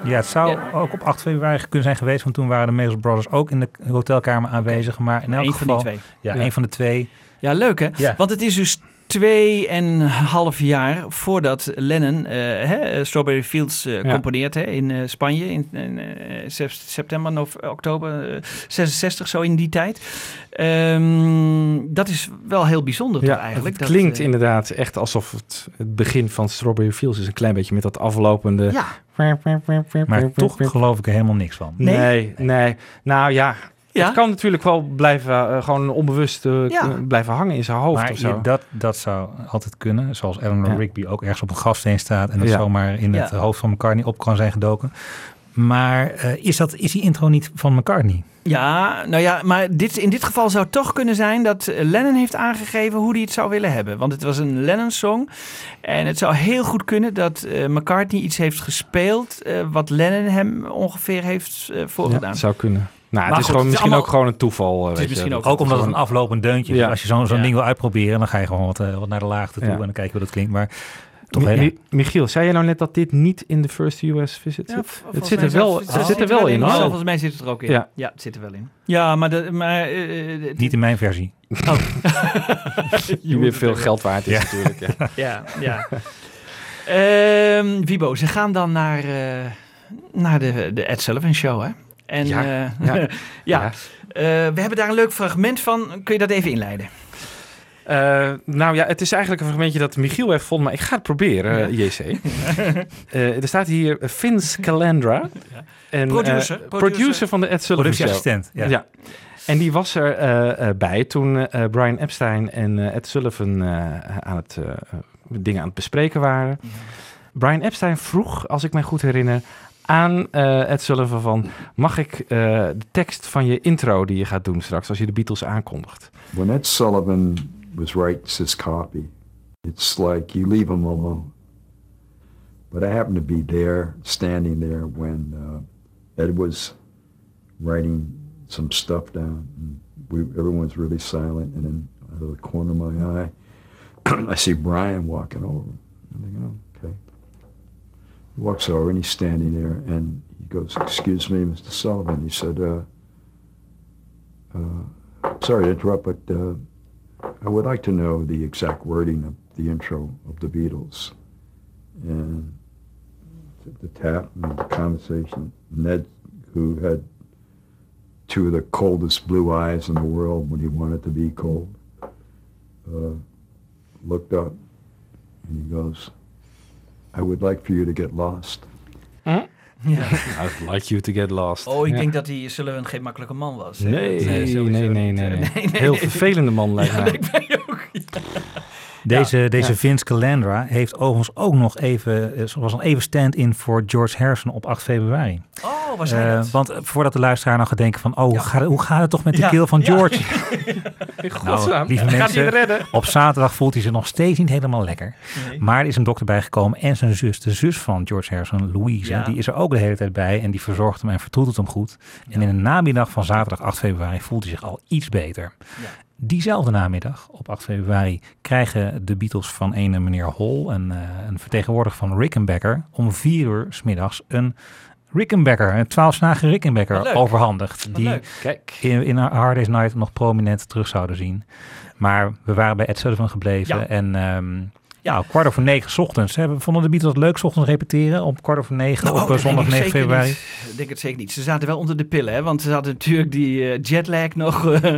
Ja, het zou ook op 8 februari kunnen zijn geweest, want toen waren de Mason Brothers ook in de hotelkamer aanwezig. Maar in elk Eén van die geval, twee. Ja, Ja. een van de twee. Ja, leuk hè? Ja. Want het is dus twee en half jaar voordat Lennon eh, hè, Strawberry Fields eh, componeert hè, in eh, Spanje in, in, sep- september, of oktober eh, 66, zo in die tijd. Ehm, dat is wel heel bijzonder Ja, eigenlijk. het klinkt inderdaad echt alsof het, het begin van Strawberry Fields is. Een klein beetje met dat aflopende... Ja. Maar toch geloof ik er helemaal niks van. Nee, nee. Nou ja, Ja? het kan natuurlijk wel blijven, eh, gewoon onbewust eh, Ja. blijven hangen in zijn hoofd Maar of zo. je- dat, dat zou altijd kunnen. Zoals Eleanor Ja. Rigby ook ergens op een grafsteen staat en dat Ja. zomaar in het hoofd van McCartney op kan zijn gedoken. Maar eh, is, dat, is die intro niet van McCartney? Ja, nou ja, maar dit, in dit geval zou het toch kunnen zijn dat Lennon heeft aangegeven hoe hij het zou willen hebben. Want het was een Lennon-song. En het zou heel goed kunnen dat eh, McCartney iets heeft gespeeld eh, wat Lennon hem ongeveer heeft ja, voorgedaan. het zou kunnen. Nou, Maar het is goed, gewoon het is misschien allemaal- ook gewoon een toeval. eh, Het is weet je. ook- Ook omdat het een aflopend deuntje is. Ja. Als je zo'n zo'n Ja. ding wil uitproberen, dan ga je gewoon wat, eh, wat naar de laagte toe Ja. en dan kijk je hoe dat klinkt. Maar Toch Mi- Michiel, zei je nou net dat dit niet in de First US Visit Ja, zit? het zit er wel, zit- het zit zit er wel in, Ja, hoor. volgens mij zit het er ook in. Ja. Ja, het zit er wel in. Ja, maar... De, maar eh, Niet in mijn versie. Oh. Die weer veel geld waard is Ja. natuurlijk. Ja. ja, ja. Ehm, Wibo, ze gaan dan naar, eh, naar de, de Ed Sullivan Show, hè? En Ja, eh, ja. ja, Ja. Eh, we hebben daar een leuk fragment van. Kun je dat even inleiden? Eh, nou ja, het is eigenlijk een fragmentje dat Michiel heeft gevonden, maar ik ga het proberen, JC. Eh, er staat hier Vince Calandra. En, Producer, producer. producer. van de Ed Sullivan Show. Productieassistent, ja. En die was er eh, eh, bij toen eh, Brian Epstein en eh, Ed Sullivan eh, aan het, eh, dingen aan het bespreken waren. Brian Epstein vroeg, als ik mij goed herinner, aan eh, Ed Sullivan van... mag ik eh, de tekst van je intro die je gaat doen straks als je de Beatles aankondigt? When Ed Sullivan was writing his copy, it's like you leave him alone. But I happened to be there, standing there, when uh, Ed was writing some stuff down. And we, everyone's really silent, and then out of the corner of my eye, I see Brian walking over. Oh, walks over and he's standing there, and he goes, "Excuse me, Mr. Sullivan." He said, uh, uh, "Sorry to interrupt, but." Uh, I would like to know the exact wording of the intro of the Beatles. And the, tap and the conversation. Ned, who had two of the coldest blue eyes in the world when he wanted to be cold, uh, looked up and he goes, I would like for you to get lost. Ja. I'd like you to get lost. Oh, ik Ja. denk dat die Sullivan geen makkelijke man was. hè? Nee, nee, nee, nee, nee, nee. Heel vervelende man lijkt Ja, mij. lijkt mij ook. Deze, Ja. deze Ja. Vince Calandra heeft overigens ook nog even, eh, was nog even stand-in voor George Harrison op 8 februari. Oh, was hij Eh, dat? Want voordat de luisteraar nou gaat denken van, oh, hoe, gaat, het- hoe gaat het toch met de keel van. George? Nou, lieve mensen, op zaterdag voelt hij zich nog steeds niet helemaal lekker. Nee. Maar er is een dokter bijgekomen en zijn zus, de zus van George Harrison, Louise, die is er ook de hele tijd bij en die verzorgt hem en vertroetelt hem goed. En in de namiddag van zaterdag 8 februari voelt hij zich al iets beter. Diezelfde namiddag, op 8 februari, krijgen de Beatles van ene meneer Hall, een, eh, een vertegenwoordiger van Rickenbacker, om vier uur s middags een Rickenbacker, een twaalfsnage Rickenbacker, overhandigd. Wat Die. Kijk. in, in Hard Day's Night nog prominent terug zouden zien. Maar we waren bij Ed Sullivan gebleven. Ja. En ehm ja, kwart over negen 's ochtends. Hè, vonden de Beatles het leuk 's ochtends repeteren. Om kwart over negen Nou, op oh, eh, zondag denk ik 9 zeker februari. niet. Ik denk het zeker niet. Ze zaten wel onder de pillen, hè? want ze hadden natuurlijk die eh, jetlag nog eh,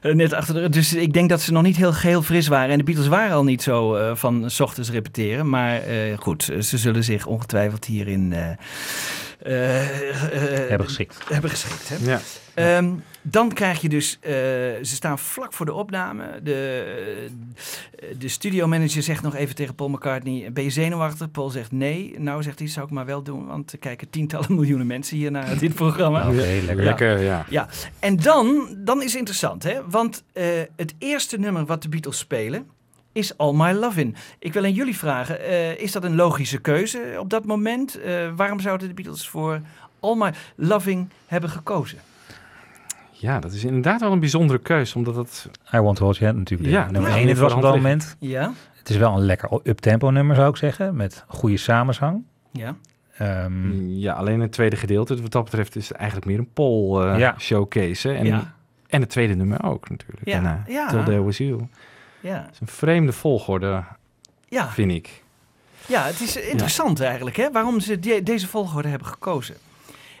net achter de rug. Dus ik denk dat ze nog niet heel geheel fris waren. En de Beatles waren al niet zo van 's ochtends repeteren. Maar goed, ze zullen zich ongetwijfeld hierin Hebben geschikt. Hebben geschikt, hè? Ja. Ehm, dan krijg je dus, eh, ze staan vlak voor de opname. De, eh, de studiomanager zegt nog even tegen Paul McCartney: Ben je zenuwachtig? Paul zegt nee. Nou, zegt hij, zou ik maar wel doen, want er kijken tientallen miljoenen mensen hier naar dit programma. Oké, lekker. Lekker, ja. Ja, en dan, dan is het interessant, hè? Want eh, het eerste nummer wat de Beatles spelen is All My Lovin'. Ik wil aan jullie vragen, eh, is dat een logische keuze op dat moment? Eh, waarom zouden de Beatles voor All My Loving hebben gekozen? Ja, dat is inderdaad wel een bijzondere keus, omdat het... I Want to Hold Your Hand natuurlijk. Ja, nummer ja, 1 het was op dat moment. Ja. Het is wel een lekker up-tempo nummer zou ik zeggen. Met goede samenzang. Ja. Ehm, Ja, alleen het tweede gedeelte, wat dat betreft, is het eigenlijk meer een Paul eh, Ja. showcase. Hè? En, Ja. en het tweede nummer ook natuurlijk. Ja, En, ja. Till There Was You. Ja. Het is een vreemde volgorde, Ja. vind ik. Ja, het is interessant eigenlijk, hè? Waarom ze deze volgorde hebben gekozen.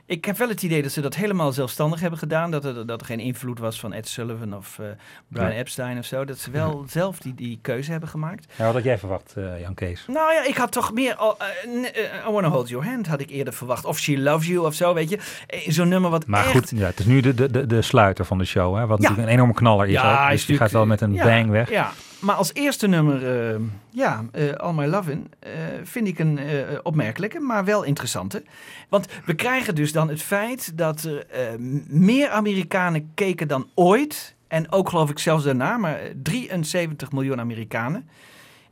Ik heb wel het idee dat ze dat helemaal zelfstandig hebben gedaan. Dat er, dat er geen invloed was van Ed Sullivan of eh, Brian. Epstein of zo. Dat ze wel zelf die, die keuze hebben gemaakt. ja, wat had jij verwacht, eh, Jan Kees? Nou ja, ik had toch meer... al- eh, n- eh, I Wanna Hold Your Hand had ik eerder verwacht. Of She Loves You of zo, weet je. Zo'n nummer wat Maar echt... goed, ja, het is nu de, de, de, sluiter van de show. Hè, wat natuurlijk een enorme knaller is. Ja, ook, is dus die gaat wel met een bang weg. Ja, maar als eerste nummer, eh, ja, eh, All My Lovin', eh, vind ik een opmerkelijke, maar wel interessante. Want we krijgen dus dan het feit dat er meer Amerikanen keken dan ooit. En ook geloof ik zelfs daarna, maar 73 miljoen Amerikanen.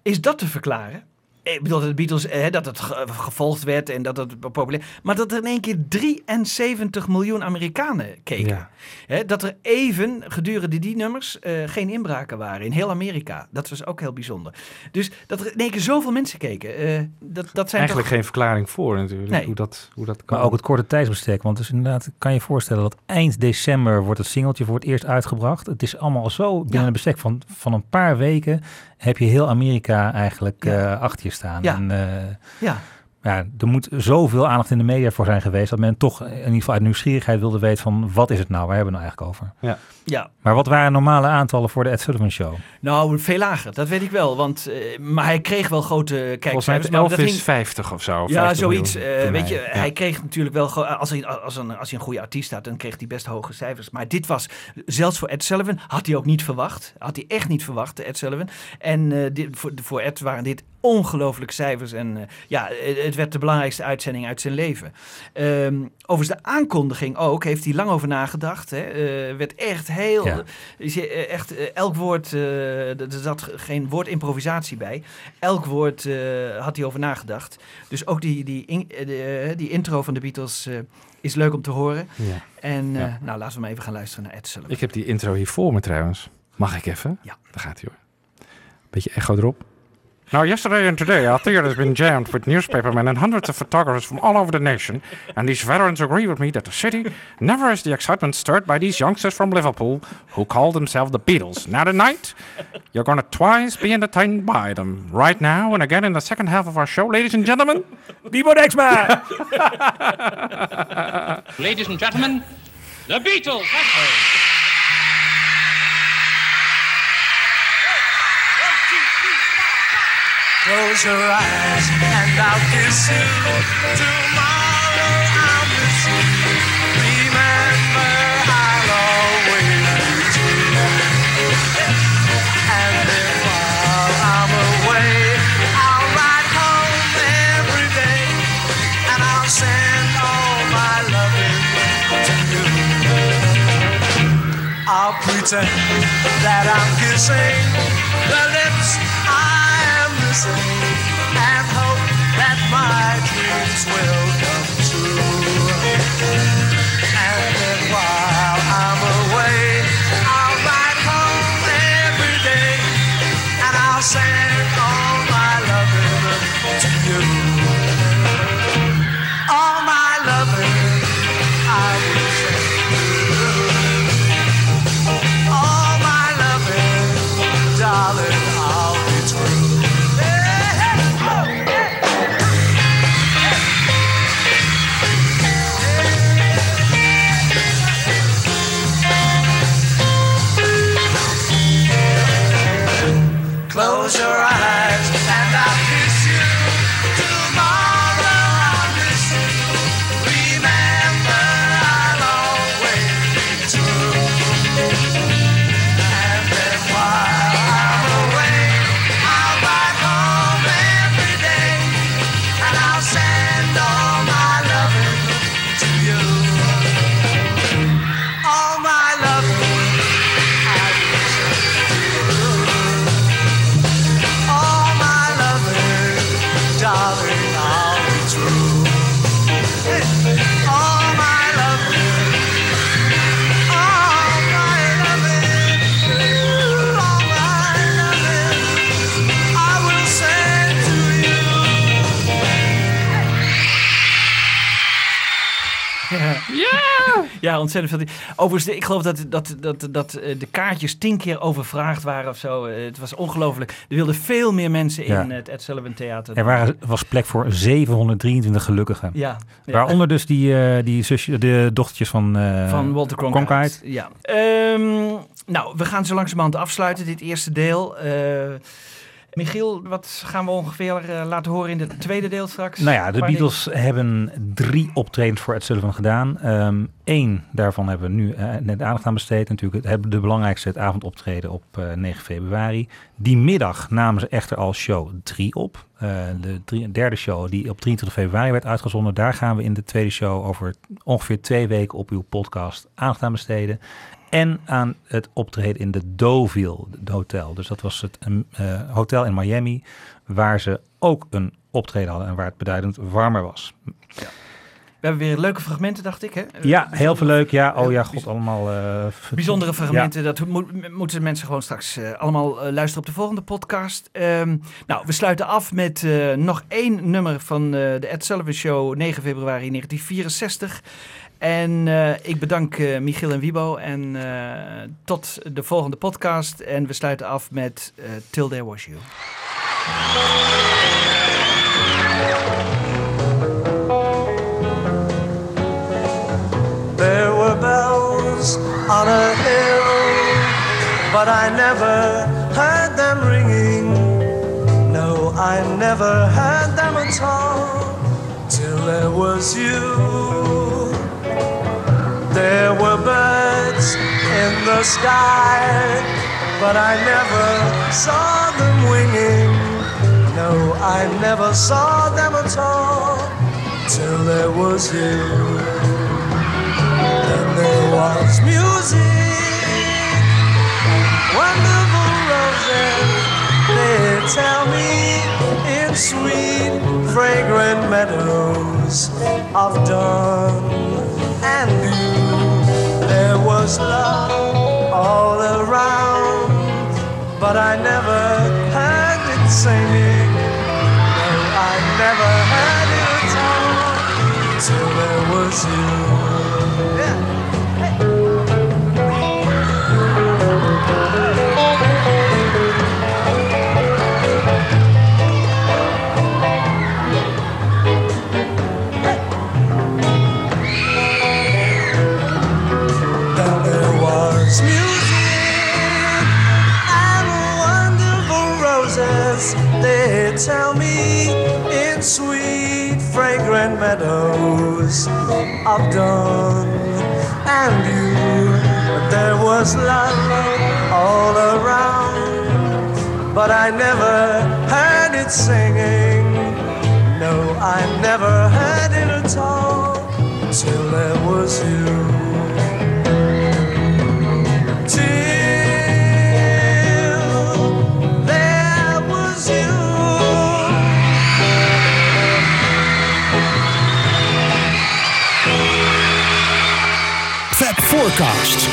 Is dat te verklaren? Ik bedoel, dat de Beatles, eh, dat het ge- gevolgd werd en dat het populair... Maar dat er in één keer 73 miljoen Amerikanen keken. Ja. Hè, dat er even gedurende die nummers eh, geen inbraken waren in heel Amerika. Dat was ook heel bijzonder. Dus dat er in één keer zoveel mensen keken. eh, dat, dat zijn Eigenlijk toch... geen verklaring voor natuurlijk, Nee. hoe, dat, hoe dat kan. Maar ook het korte tijdsbestek. Want dus inderdaad, kan je voorstellen dat eind december wordt het singeltje voor het eerst uitgebracht. Het is allemaal zo binnen een bestek van, van een paar weken heb je heel Amerika eigenlijk eh, achter je staan. Ja. En, eh, Ja. Ja, er moet zoveel aandacht in de media voor zijn geweest dat men toch in ieder geval uit nieuwsgierigheid wilde weten van wat is het nou, waar hebben we het nou eigenlijk over? Ja. Ja. Maar wat waren normale aantallen voor de Ed Sullivan Show? Nou, veel lager, dat weet ik wel. Want, eh, maar hij kreeg wel grote kijkcijfers. Volgens mij dat 11 is ging- 50 of zo. Ja, 50 zoiets. eh, weet je, hij- ja. hij kreeg natuurlijk wel, gewoon- als hij, als, een, als hij een goede artiest had, dan kreeg hij best hoge cijfers. Maar dit was, zelfs voor Ed Sullivan, had hij ook niet verwacht. Had hij echt niet verwacht, Ed Sullivan. En eh, dit, voor, voor Ed waren dit ongelooflijke cijfers. En eh, ja, het werd de belangrijkste uitzending uit zijn leven. Ehm, overigens de aankondiging ook, heeft hij lang over nagedacht. Hè. Eh, werd echt heel, Ja. eh, echt elk woord, er zat geen woord improvisatie bij. Elk woord had hij over nagedacht. Dus ook die, die, in- die intro van de Beatles is leuk om te horen. Ja. En Ja. nou, laten we maar even gaan luisteren naar Ed Sullivan. Ik heb die intro hier voor me trouwens. Mag ik even? Ja. Daar gaat hij hoor. Beetje echo erop. Now, yesterday and today, our theater has been jammed with newspapermen and hundreds of photographers from all over the nation. And these veterans agree with me that the city never has the excitement stirred by these youngsters from Liverpool who call themselves the Beatles. Now, tonight, you're going to twice be entertained by them. Right now, and again in the second half of our show, ladies and gentlemen, Bebo Dexma! Ladies and gentlemen, the Beatles. That's all. Close your eyes and I'll kiss you. Tomorrow I'll miss you. Remember, I'll always be true. And while I'm away, I'll ride home every day. And I'll send all my loving to you. I'll pretend that I'm kissing the lips missing and hope that my dreams will ontzettend veel. Overigens, ik geloof dat, dat, dat, dat eh, de kaartjes tien keer overvraagd waren of zo. Eh, Het was ongelooflijk. Er wilden veel meer mensen Ja. in het Ed Sullivan Theater. Er waren, was plek voor 723 gelukkigen. Ja, ja. Waaronder dus die, eh, die zusje, de dochtertjes van, van Walter Cronkite. Cronkite. Ja. Ehm, nou, we gaan zo langzamerhand afsluiten, dit eerste deel. Michiel, wat gaan we ongeveer eh, laten horen in het tweede deel straks? Nou ja, de Beatles hebben drie optredens voor Ed Sullivan gedaan. Eén daarvan hebben we nu eh, net aandacht aan besteed. Natuurlijk het, de belangrijkste, het avondoptreden op eh, 9 februari. Die middag namen ze echter al show 3 op. Eh, de drie- derde show die op 23 februari werd uitgezonden. Daar gaan we in de tweede show over ongeveer twee weken op uw podcast aandacht aan besteden. En aan het optreden in de Deauville Hotel. Dus dat was het een, eh, hotel in Miami waar ze ook een optreden hadden en waar het beduidend warmer was. We hebben weer leuke fragmenten, dacht ik. Hè? Eh, Ja, heel veel leuk. Ja, oh ja, god, allemaal... eh, Bijzondere fragmenten, Ja. dat moet- moeten mensen gewoon straks allemaal luisteren op de volgende podcast. Ehm, nou, we sluiten af met nog één nummer van de Ed Sullivan Show, 9 februari 1964. En eh, ik bedank eh, Michiel en Wiebo en eh, tot de volgende podcast. En we sluiten af met Till There Was You. There were bells on a hill, but I never heard them ringing. No, I never heard them at all till there was you. Sky, but I never saw them winging. No, I never saw them at all till there was you. Then there was music, wonderful roses. They tell me in sweet, fragrant meadows of dawn and dew. There was love all around, but I never heard it singing. No, I never heard it all till there was you. Then They tell me in sweet, fragrant meadows of dawn and you. There was love all around, but I never heard it singing. No, I never heard it at all till there was you. Forecast.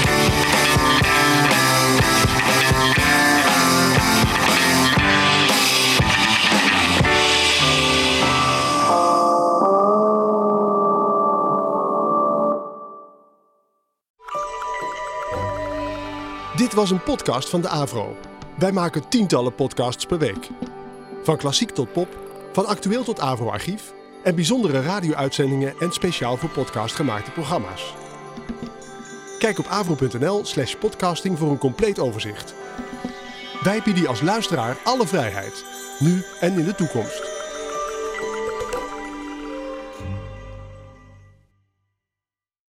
Dit was een podcast van de Avro. Wij maken tientallen podcasts per week. Van klassiek tot pop, van actueel tot Avro-archief en bijzondere radio-uitzendingen en speciaal voor podcast gemaakte programma's. Kijk op avro.nl slash podcasting voor een compleet overzicht. Wij bieden als luisteraar alle vrijheid, nu en in de toekomst.